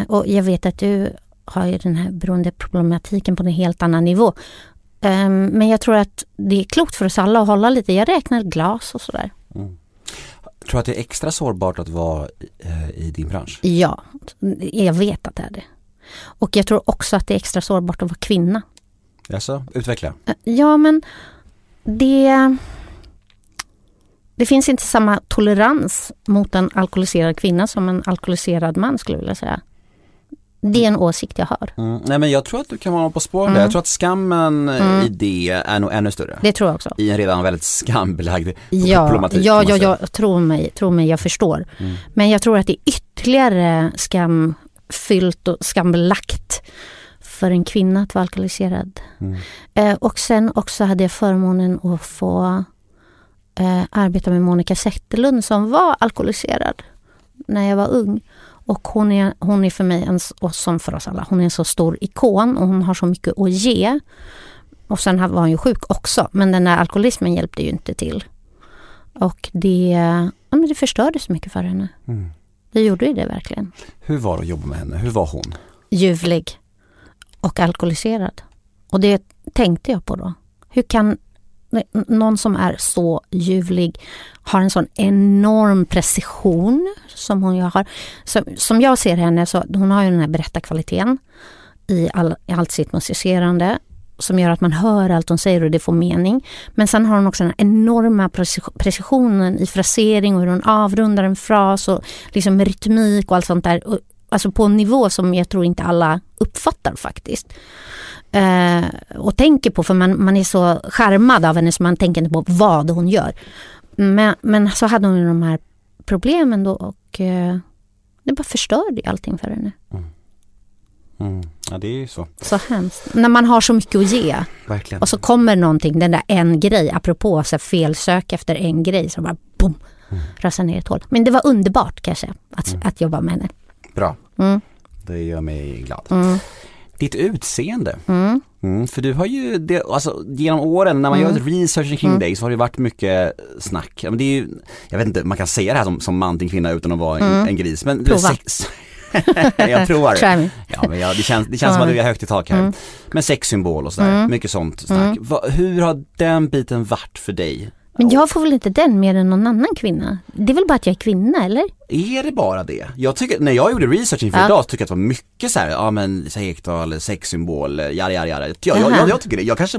och jag vet att du har ju den här beroendeproblematiken på en helt annan nivå. Um, men jag tror att det är klokt för oss alla att hålla lite, jag räknar glas och sådär. Mm. Tror du att det är extra sårbart att vara uh, i din bransch? Ja, jag vet att det är det. Och jag tror också att det är extra sårbart att vara kvinna. Jaså, utveckla. Uh, ja men det det finns inte samma tolerans mot en alkoholiserad kvinna som en alkoholiserad man skulle jag vilja säga. Det är en åsikt jag har. Mm. Nej men jag tror att du kan vara på spåren mm. Jag tror att skammen mm. i det är nog ännu större. Det tror jag också. I en redan väldigt skambelagd ja, problematik. Ja, ja, ja, tro mig, tro mig, jag förstår. Mm. Men jag tror att det är ytterligare skamfyllt och skambelagt för en kvinna att vara alkoholiserad. Mm. Eh, och sen också hade jag förmånen att få eh, arbeta med Monica Zetterlund som var alkoholiserad när jag var ung. Och hon är, hon är för mig, en, och som för oss alla, hon är en så stor ikon och hon har så mycket att ge. Och sen var hon ju sjuk också, men den där alkoholismen hjälpte ju inte till. Och det, ja, men det förstörde så mycket för henne. Mm. Det gjorde ju det verkligen. Hur var det att jobba med henne? Hur var hon? Ljuvlig och alkoholiserad. Och det tänkte jag på då. Hur kan någon som är så ljuvlig har en sån enorm precision som hon har. Så, som jag ser henne så hon har ju den här berättarkvaliteten i, all, i allt sitt musicerande som gör att man hör allt hon säger och det får mening. Men sen har hon också den enorma precisionen i frasering och hur hon avrundar en fras och liksom rytmik och allt sånt där. Alltså på en nivå som jag tror inte alla uppfattar faktiskt eh, och tänker på för man, man är så skärmad av henne så man tänker inte på vad hon gör. Men, men så hade hon ju de här problemen då och eh, det bara förstörde allting för henne. Mm. Mm. Ja det är ju så. Så hemskt. När man har så mycket att ge. Verkligen. Och så kommer någonting, den där en grej, apropå så felsök efter en grej, så bara boom, mm. rasar ner ett hål. Men det var underbart kanske att, mm. att jobba med henne. Bra. Mm. Det gör mig glad. Mm ditt utseende. Mm. Mm, för du har ju, det, alltså genom åren när man mm. gör research kring mm. dig så har det varit mycket snack. Men det är ju, jag vet inte, man kan säga det här som, som man till kvinna utan att vara en, mm. en gris. Men Prova. Sex, jag provar. ja, men jag, det känns, det känns som att du är högt i tak här. Men sexsymbol och sådär, mycket sånt snack. Va, hur har den biten varit för dig Men jag får väl inte den mer än någon annan kvinna? Det är väl bara att jag är kvinna eller? Är det bara det? Jag tycker, när jag gjorde research inför ja. idag, tycker jag att det var mycket så här, ja men Ekdahl, sexsymbol, jara jara jara. Jag, jag, jag, jag, tycker det, jag kanske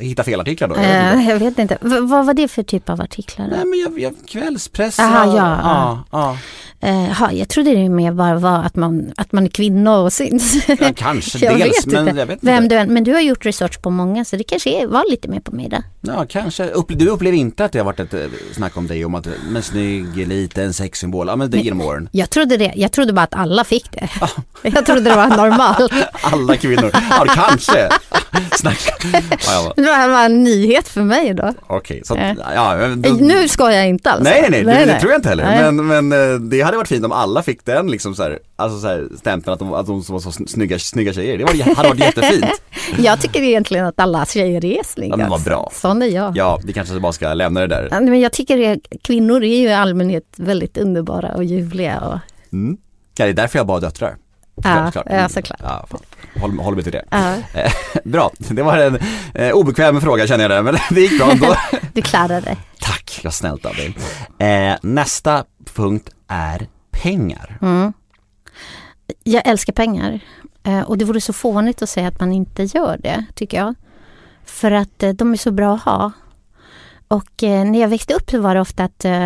hittar fel artiklar då. Uh, jag vet inte, v vad var det för typ av artiklar? Nej men jag, jag, kvällspress. Aha, ja. ja, ja. Uh, jag trodde det mer bara var att man, att man är kvinna och syns. Ja, kanske dels, men jag vet inte. Vem du men du har gjort research på många så det kanske var lite mer på mig där. Ja, kanske. Du upplever inte att det har varit ett eh, snack om dig om att, men snygg, liten sexsymbol, ja men det genom åren? Jag trodde det, jag trodde bara att alla fick det. jag trodde det var normalt. alla kvinnor, ja kanske. Snacka. Ja, det var en nyhet för mig då. Okej, så ja. Då... Nu ska jag inte alls. Nej, nej, nej, nej, det, tror jag inte heller. Men, men eh, det hade varit fint om alla fick den liksom så här, alltså så här stämpeln att de, att de var så snygga, snygga tjejer. Det var, hade varit jättefint. jag tycker egentligen att alla tjejer är snygga. Ja, men vad bra. Sån är jag. Ja, vi kanske bara ska lämna det där. Men jag tycker att kvinnor är ju i allmänhet väldigt underbara och ljuvliga. Och... Mm. Ja, det är därför jag bara döttrar. Ja, såklart. Ja, såklart. Ja, håll, håll mig till det. Ja. bra, det var en eh, obekväm fråga känner jag det, men det gick bra ändå. du klarade det. Tack, vad snällt av dig. Eh, nästa punkt är pengar. Mm. Jag älskar pengar. Eh, och det vore så fånigt att säga att man inte gör det, tycker jag. För att eh, de är så bra att ha. Och eh, när jag växte upp så var det ofta att eh,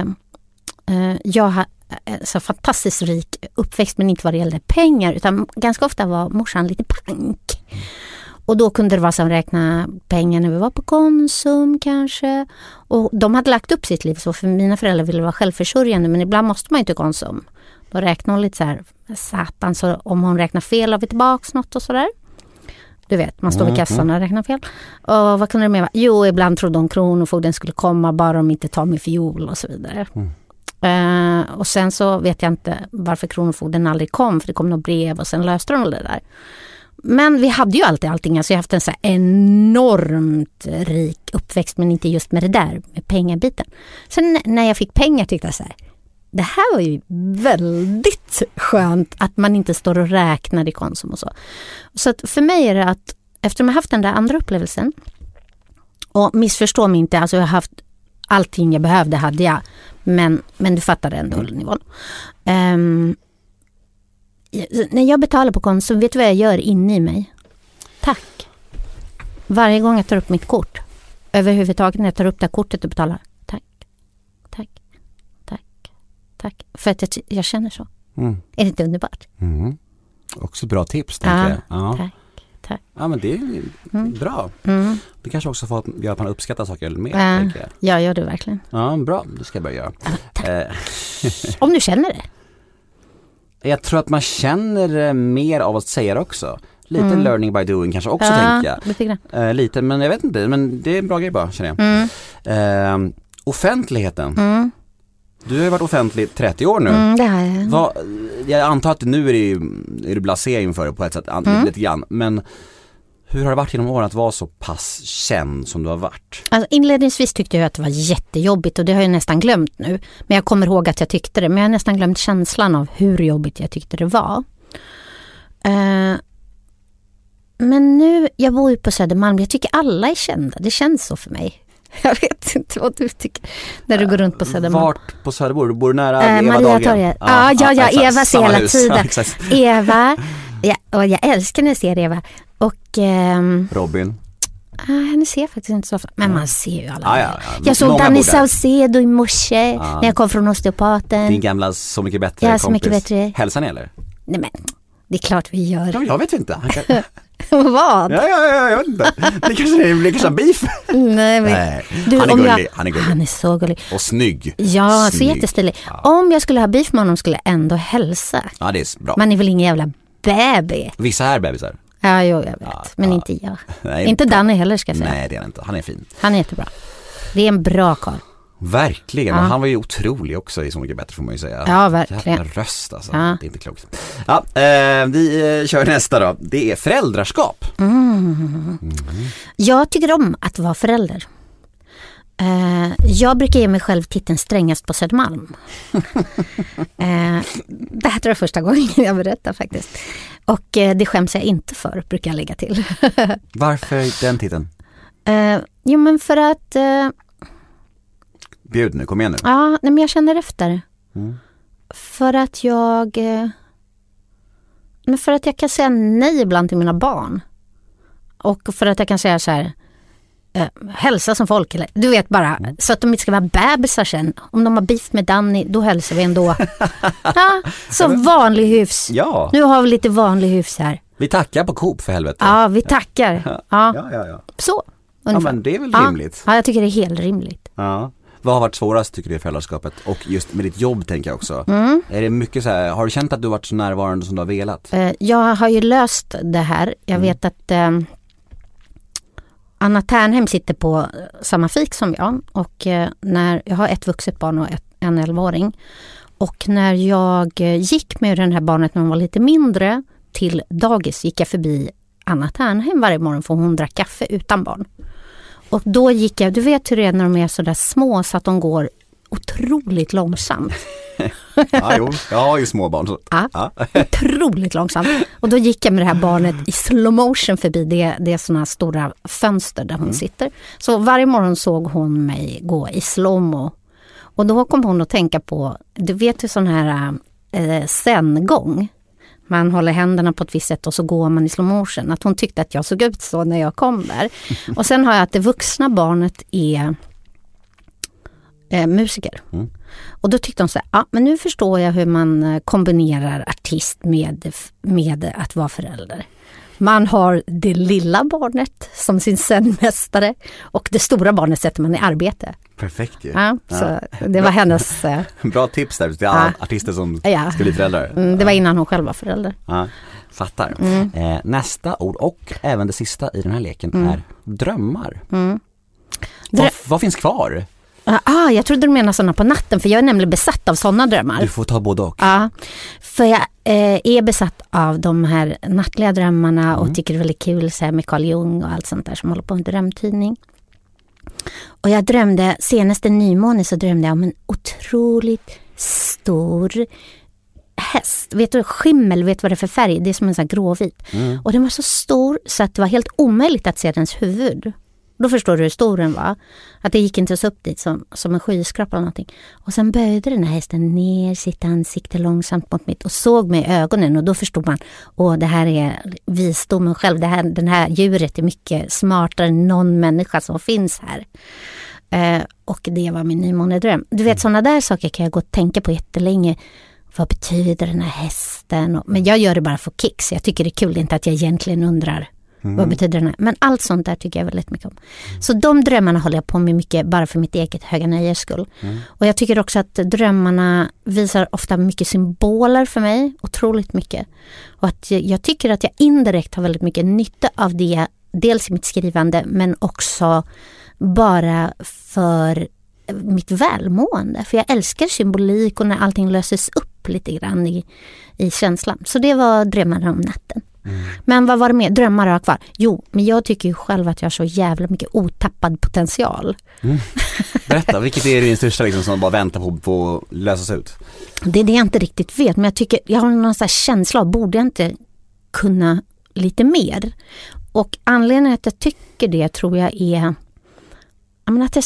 eh jag hade eh, så fantastiskt rik uppväxt men inte vad det gällde pengar utan ganska ofta var morsan lite pank. Och då kunde det vara som att räkna pengar när vi var på Konsum kanske. Och de hade lagt upp sitt liv så för mina föräldrar ville vara självförsörjande men ibland måste man ju till Konsum. Då räknar hon lite så här, satan, så om hon räknar fel har vi tillbaks något och sådär. Du vet, man står vid mm, kassan och räknar fel. Och vad kunde det mer vara? Jo, ibland trodde hon kronofogden skulle komma bara om inte tar min fiol och så vidare. Mm. Uh, och sen så vet jag inte varför Kronofogden aldrig kom, för det kom något brev och sen löste de det där. Men vi hade ju alltid allting, alltså jag har haft en så enormt rik uppväxt, men inte just med det där, med pengabiten. Sen när jag fick pengar tyckte jag så här, det här var ju väldigt skönt att man inte står och räknar i Konsum och så. Så att för mig är det att eftersom jag haft den där andra upplevelsen och missförstå mig inte, alltså jag har haft allting jag behövde hade jag. Men, men du fattar ändå mm. nivån. Um, när jag betalar på Konsum, vet du vad jag gör inne i mig? Tack. Varje gång jag tar upp mitt kort. Överhuvudtaget när jag tar upp det här kortet och betalar. Tack. Tack. Tack. Tack. För att jag, jag känner så. Mm. Är det inte underbart? Mm. Också bra tips. Tänker ja, jag. Ja. Tack. Tack. Ja men det är mm. bra. Mm. Det kanske också får att göra att man uppskattar saker mer. Äh, jag. Ja, gör du verkligen. Ja, bra. Det ska jag börja göra. Eh. Om du känner det. Jag tror att man känner mer av att säga det också. Lite mm. learning by doing kanske också ja, tänker jag. Eh, lite, men jag vet inte, men det är en bra grej bara känner jag. Mm. Eh, offentligheten. Mm. Du har ju varit offentlig 30 år nu. Mm, det har jag. Jag antar att nu är, det ju, är du blasé inför det på ett sätt, mm. lite grann. Men hur har det varit genom åren att vara så pass känd som du har varit? Alltså inledningsvis tyckte jag att det var jättejobbigt och det har jag nästan glömt nu. Men jag kommer ihåg att jag tyckte det. Men jag har nästan glömt känslan av hur jobbigt jag tyckte det var. Uh, men nu, jag bor ju på Södermalm, jag tycker alla är kända. Det känns så för mig. Jag vet inte vad du tycker när du går runt på Södermalm. Vart på Söder bor du? nära äh, Eva Maria? Ja, ah, ja, ja, ja Eva ser hela tiden. Eva, ja, och jag älskar när jag ser Eva. Och ehm, Robin? Ah, henne ser jag faktiskt inte så ofta. Men man ser ju alla. Ah, ja, ja. Jag såg Danny Saucedo i morse ah. när jag kom från osteopaten. Din gamla Så mycket bättre ja, kompis. Så mycket bättre. Hälsar ni eller? Nej men, det är klart vi gör. Ja, jag vet inte. Vad? Ja, ja, ja, jag vet inte. Det kanske det kanske beef. Nej, men, Nej. Du, han, är gullig, jag, han är gullig. Han är så gullig. Och snygg. Ja, snygg. så jättestilig. Ja. Om jag skulle ha beef med honom skulle jag ändå hälsa. Ja, det är bra. Man är väl ingen jävla bebis. Vissa är bebisar. Ja, jo, jag vet. Ja, men ja. inte jag. Nej, inte Danny heller ska jag säga. Nej, det är han inte. Han är fin. Han är jättebra. Det är en bra karl. Verkligen, ja. han var ju otrolig också i Så mycket bättre får man ju säga. Ja, verkligen. Jävla röst alltså, ja. det är inte klokt. Ja, eh, vi eh, kör nästa då. Det är föräldraskap. Mm. Mm. Jag tycker om att vara förälder. Eh, jag brukar ge mig själv titeln strängast på Södermalm. eh, det här tror jag första gången jag berättar faktiskt. Och eh, det skäms jag inte för, brukar jag lägga till. Varför den titeln? Jo men för att Bjud nu, kom igen nu. Ja, nej, men jag känner efter. Mm. För att jag... Eh, men för att jag kan säga nej ibland till mina barn. Och för att jag kan säga så här, eh, hälsa som folk. Eller, du vet bara, mm. så att de inte ska vara bebisar sen. Om de har beef med Danny, då hälsar vi ändå. ja, som vanlig hyfs. Ja. Nu har vi lite vanlig hyfs här. Vi tackar på Coop för helvete. Ja, vi tackar. Ja, ja, ja. ja. Så. Ungefär. Ja, men det är väl rimligt. Ja, jag tycker det är helt rimligt. Ja. Vad har varit svårast tycker du i föräldraskapet? Och just med ditt jobb tänker jag också. Mm. Är det mycket så här, har du känt att du varit så närvarande som du har velat? Eh, jag har ju löst det här. Jag mm. vet att eh, Anna Ternhem sitter på samma fik som jag och eh, när jag har ett vuxet barn och ett, en 11-åring. Och när jag eh, gick med den här barnet när hon var lite mindre till dagis gick jag förbi Anna Ternhem varje morgon för hon drack kaffe utan barn. Och då gick jag, du vet hur det är när de är sådär små så att de går otroligt långsamt. ja, jo, jag har ju småbarn. Så. Ja, ja. otroligt långsamt. Och då gick jag med det här barnet i slow motion förbi det, det är sådana stora fönster där hon mm. sitter. Så varje morgon såg hon mig gå i slowmo. Och då kom hon att tänka på, du vet ju sån här eh, zen-gång man håller händerna på ett visst sätt och så går man i slow motion. Att hon tyckte att jag såg ut så när jag kom där. Och sen har jag att det vuxna barnet är eh, musiker. Mm. Och då tyckte hon så här, ja men nu förstår jag hur man eh, kombinerar artist med, med att vara förälder. Man har det lilla barnet som sin zenmästare och det stora barnet sätter man i arbete. Perfekt ju. Ja, så det var hennes... Bra tips där till alla ja. artister som ja. ska bli föräldrar. Mm, det var innan hon själv var förälder. Ja, fattar. Mm. Eh, nästa ord och även det sista i den här leken mm. är drömmar. Mm. Drö vad, vad finns kvar? Ah, jag trodde du menade sådana på natten för jag är nämligen besatt av sådana drömmar. Du får ta både och. Ja, för jag eh, är besatt av de här nattliga drömmarna mm. och tycker det är väldigt kul så här, med Carl Jung och allt sånt där som håller på med drömtidning. Och jag drömde, senaste nymåne så drömde jag om en otroligt stor häst. Vet du, skimmel, vet du vad det är för färg? Det är som en sån här gråvit. Mm. Och den var så stor så att det var helt omöjligt att se dens huvud. Då förstår du hur stor den var. Att det gick inte ens upp dit som, som en skyskrapa eller någonting. Och sen böjde den här hästen ner sitt ansikte långsamt mot mitt och såg mig i ögonen och då förstod man, åh det här är visdomen själv. Det här, den här djuret är mycket smartare än någon människa som finns här. Eh, och det var min nymånedröm. Du vet sådana där saker kan jag gå och tänka på jättelänge. Vad betyder den här hästen? Men jag gör det bara för kicks. Jag tycker det är kul, inte att jag egentligen undrar Mm. Vad betyder den här? Men allt sånt där tycker jag väldigt mycket om. Mm. Så de drömmarna håller jag på med mycket bara för mitt eget höga nöjes skull. Mm. Och jag tycker också att drömmarna visar ofta mycket symboler för mig, otroligt mycket. Och att jag tycker att jag indirekt har väldigt mycket nytta av det, dels i mitt skrivande men också bara för mitt välmående. För jag älskar symbolik och när allting löses upp lite grann i, i känslan. Så det var drömmarna om natten. Men vad var det mer? Drömmar har jag kvar. Jo, men jag tycker ju själv att jag har så jävla mycket otappad potential. Mm. Berätta, vilket är din största liksom som bara väntar på, på att lösas ut? Det är det jag inte riktigt vet, men jag tycker, jag har någon sån känsla av, borde jag inte kunna lite mer? Och anledningen att jag tycker det tror jag är att jag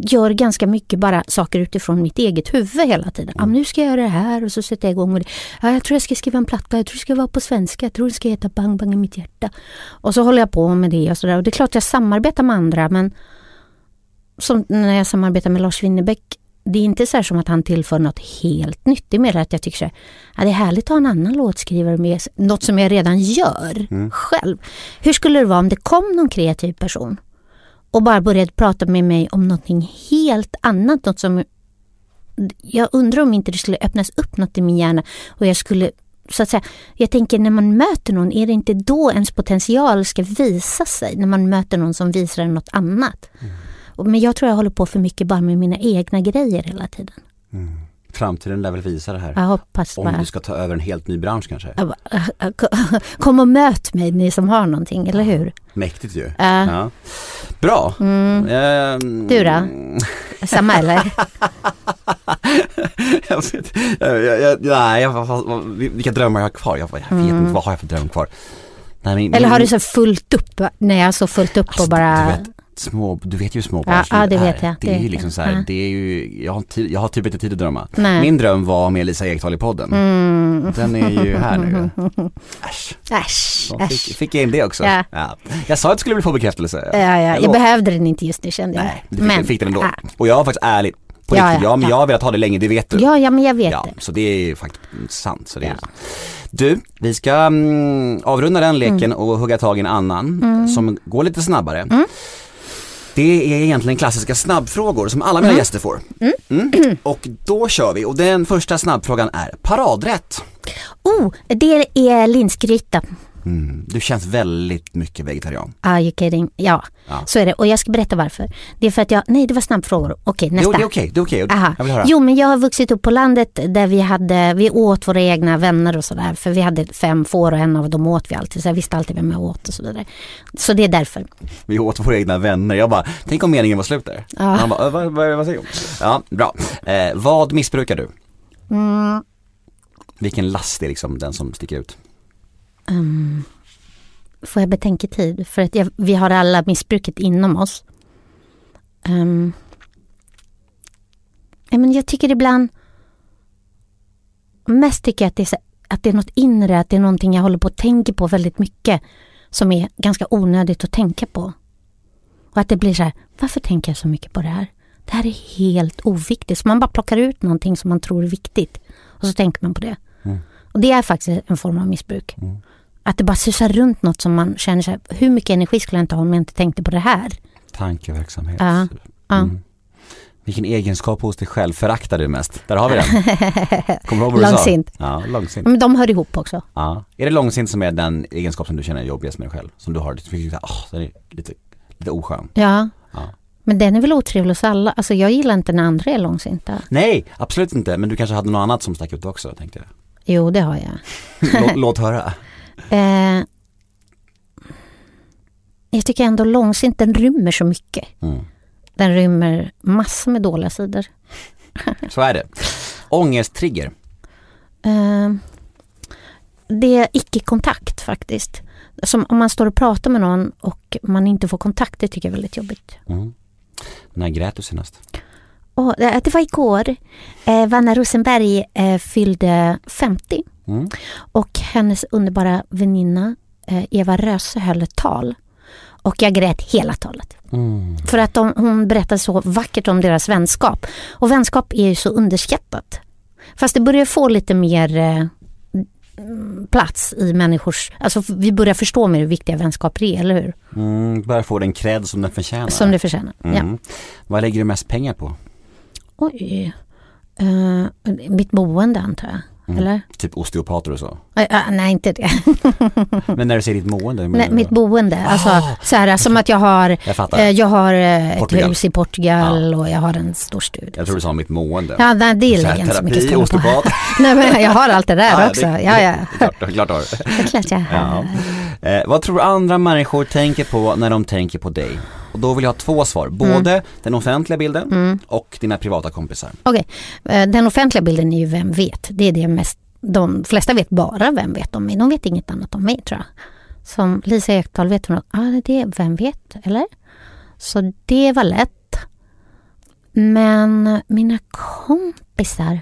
gör ganska mycket bara saker utifrån mitt eget huvud hela tiden. Mm. Ja, nu ska jag göra det här och så sätter jag igång med det. Ja, jag tror jag ska skriva en platta, jag tror det ska vara på svenska, jag tror det ska heta Bang Bang i mitt hjärta. Och så håller jag på med det och sådär. Och det är klart jag samarbetar med andra men som när jag samarbetar med Lars Winnerbäck det är inte så som att han tillför något helt nytt. Det är mer att jag tycker så här, ja, det är härligt att ha en annan låtskrivare med, något som jag redan gör mm. själv. Hur skulle det vara om det kom någon kreativ person och bara började prata med mig om någonting helt annat. Något som jag undrar om inte det skulle öppnas upp något i min hjärna och jag skulle så att säga, jag tänker när man möter någon, är det inte då ens potential ska visa sig? När man möter någon som visar en något annat. Mm. Men jag tror jag håller på för mycket bara med mina egna grejer hela tiden. Mm. Framtiden lär väl visa det här. Jag hoppas Om bara. du ska ta över en helt ny bransch kanske. Kom och möt mig ni som har någonting, eller hur? Mäktigt ju. Uh. Ja. Bra. Mm. Uh, du då? Samma eller? jag vet, jag, jag, nej, jag, vilka drömmar jag har kvar? Jag, jag vet mm. inte, vad har jag för dröm kvar? Nej, men, eller har du så fullt upp, när jag så fullt upp alltså, och bara små, du vet ju hur småbarnsliv ja, ja, det vet jag. Det, det är ju liksom så här, ja. det är ju, jag har, tid, jag har typ inte tid att drömma. Nej. Min dröm var med Lisa Ekdahl i podden. Mm. Den är ju här nu. Äsch. Äsch. Äsch. Fick, fick jag in det också? Ja. ja. Jag sa att det skulle bli få bekräftelse. Ja, ja. Jag, jag behövde den inte just nu kände jag. Nej, du fick, men, fick den ändå. Ja. Och jag var faktiskt ärlig. På ja, riktigt, ja, men jag har velat ha det länge, det vet du. Ja, ja men jag vet det. Så det är faktiskt sant. Så det är... Du, vi ska mm, avrunda den leken mm. och hugga tag i en annan mm. som går lite snabbare. Det är egentligen klassiska snabbfrågor som alla mina mm. gäster får. Mm. mm. Och då kör vi och den första snabbfrågan är paradrätt. Oh, det är linsgryta. Mm. Du känns väldigt mycket vegetarian. Are you kidding? Ja, ja, så är det. Och jag ska berätta varför. Det är för att jag, nej det var snabbfrågor. Okej, nästa. Jo, det är okej, det är okej. Jag vill höra. Jo, men jag har vuxit upp på landet där vi hade, vi åt våra egna vänner och sådär. För vi hade fem får och en av dem åt vi alltid. Så jag visste alltid vem jag åt och så vidare. Så det är därför. Vi åt våra egna vänner. Jag bara, tänk om meningen var slut där. Ja. Han bara, vad, vad, vad säger du? Ja, bra. Eh, vad missbrukar du? Mm. Vilken last är liksom den som sticker ut? Um, får jag betänketid? För att jag, vi har alla missbruket inom oss. Um, men jag tycker ibland Mest tycker jag att det, är att det är något inre, att det är någonting jag håller på att tänka på väldigt mycket. Som är ganska onödigt att tänka på. Och att det blir så här, varför tänker jag så mycket på det här? Det här är helt oviktigt. Så man bara plockar ut någonting som man tror är viktigt. Och så tänker man på det. Mm. Och det är faktiskt en form av missbruk. Mm. Att det bara susar runt något som man känner sig, hur mycket energi skulle jag inte ha om jag inte tänkte på det här? Tankeverksamhet. Ja. ja. Mm. Vilken egenskap hos dig själv föraktar du mest? Där har vi den. Kommer du ihåg vad du långsint. sa? Ja, långsint. Men de hör ihop också. Ja. Är det långsint som är den egenskap som du känner är jobbigast med dig själv? Som du har, oh, den är lite, lite oskön. Ja. ja. Men den är väl otrevlig hos alla? Alltså jag gillar inte när andra är långsinta. Nej, absolut inte. Men du kanske hade något annat som stack ut också, tänkte jag. Jo, det har jag. låt, låt höra. Eh, jag tycker ändå långsint, den rymmer så mycket. Mm. Den rymmer massor med dåliga sidor. så är det. Ångesttrigger? Eh, det är icke-kontakt faktiskt. Som om man står och pratar med någon och man inte får kontakt, det tycker jag är väldigt jobbigt. Mm. När grät du senast? Oh, det var igår. Eh, Vanna Rosenberg eh, fyllde 50. Mm. Och hennes underbara väninna eh, Eva Röse höll ett tal. Och jag grät hela talet. Mm. För att de, hon berättade så vackert om deras vänskap. Och vänskap är ju så underskattat. Fast det börjar få lite mer eh, plats i människors... Alltså vi börjar förstå mer hur viktiga vänskaper är, eller hur? Mm, börjar få den cred som den förtjänar. Som det förtjänar, mm. ja. Vad lägger du mest pengar på? Oj. Uh, mitt boende antar jag. Mm. Eller? Typ osteopater och så? Uh, uh, nej, inte det. men när du säger ditt boende? Nej, mitt boende. Alltså, oh, så här, som att jag har, jag, uh, jag har ett Portugal. hus i Portugal ja. och jag har en stor studio. Jag tror du sa mitt mående. Ja, nej, det jag inte så mycket ställa på. nej, men jag har allt det där ja, också. Det, ja, ja. Klart, klart har du. Klart jag har. Ja. Eh, vad tror du andra människor tänker på när de tänker på dig? Och då vill jag ha två svar, både mm. den offentliga bilden mm. och dina privata kompisar. Okej, okay. Eh, den offentliga bilden är ju vem vet. Det är det mest, de flesta vet bara vem vet om mig. De vet inget annat om mig tror jag. Som Lisa Ekdahl vet hon, ah, det är vem vet, eller? Så det var lätt. Men mina kompisar.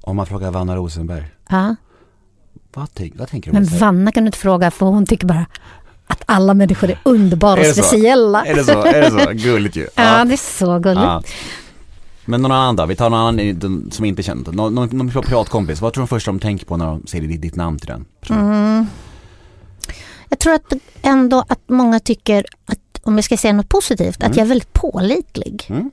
Om man frågar Vanna Rosenberg. Ja. Vad, vad tänker du? Men Vanna kan du inte fråga för hon tycker bara att alla människor är underbara och speciella. Är det så? Är det så? Gulligt ju. Ja, ja det är så gulligt. Ja. Men någon annan då? Vi tar någon annan som inte känner någon, någon, någon privatkompis. Vad tror du först de tänker på när de ser ditt, ditt namn till den mm. Jag tror att ändå att många tycker att, om jag ska säga något positivt, mm. att jag är väldigt pålitlig. Mm.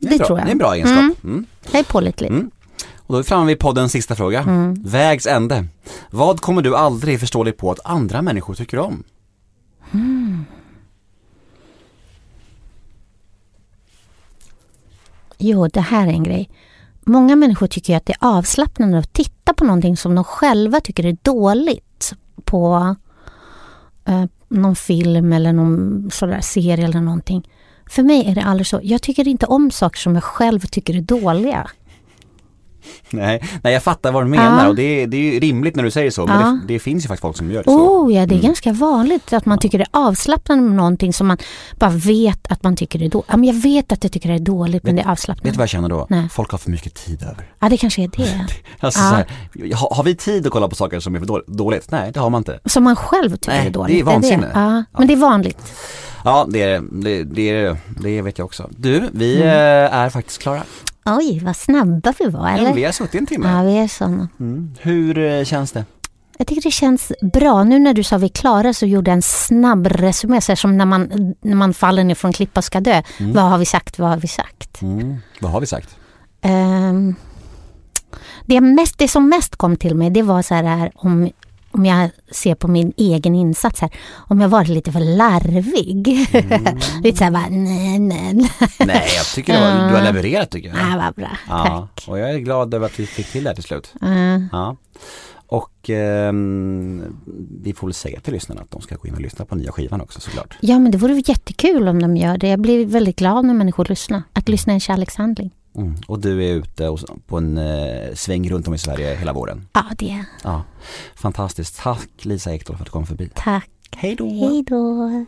Det, det tror jag. Det är en bra egenskap. Mm. mm. Jag är pålitlig. Mm. Och då är vi framme vid poddens sista fråga. Vägs ände. Vad kommer du aldrig förstå dig på att andra människor tycker om? Mm. Jo, det här är en grej. Många människor tycker att det är avslappnande att titta på någonting som de själva tycker är dåligt på eh, någon film eller någon sådär serie eller någonting. För mig är det aldrig så. Jag tycker inte om saker som jag själv tycker är dåliga. nej, nej, jag fattar vad du menar ja. och det, det är ju rimligt när du säger så men ja. det, det, finns ju faktiskt folk som gör det så. Oh ja, det är mm. ganska vanligt att man tycker det är avslappnande med någonting som man bara vet att man tycker det är dåligt. Ja, men jag vet att jag tycker det är dåligt men det är avslappnande. Vet du vad jag känner då? Nej. Folk har för mycket tid över. Ja, det kanske är det. alltså, ja. så här, har, har, vi tid att kolla på saker som är för dåligt? Nej, det har man inte. Som man själv tycker nej, är dåligt. det är vansinne. Ja, men det är vanligt. Ja, det är det, det, det det vet jag också. Du, vi mm. Eh, är faktiskt klara. Oj, vad snabba vi var eller? Ja, vi har suttit en timme. Ja, vi är sådana. Mm. Hur eh, känns det? Jag tycker det känns bra. Nu när du sa vi är klara så gjorde jag en snabb resumé. Så som när man, när man faller ner från klippa och ska dö. Mm. Vad har vi sagt? Vad har vi sagt? Mm. Vad har vi sagt? Um, det, mest, det som mest kom till mig det var så här om om jag ser på min egen insats här, om jag varit lite för larvig. Mm. lite såhär bara, nej, nej. nej, jag tycker du har, du har levererat tycker jag. Ja, vad bra. Ja, Tack. Och jag är glad över att vi fick till det här till slut. Mm. Ja. Och eh, vi får väl säga till lyssnarna att de ska gå in och lyssna på nya skivan också såklart. Ja men det vore jättekul om de gör det. Jag blir väldigt glad när människor lyssnar. Att lyssna är en kärlekshandling. Mm. Och du är ute på en eh, sväng runt om i Sverige hela våren. Ja, det är ja. Fantastiskt. Tack Lisa Ekdahl för att du kom förbi. Tack. Hej då. Hej då.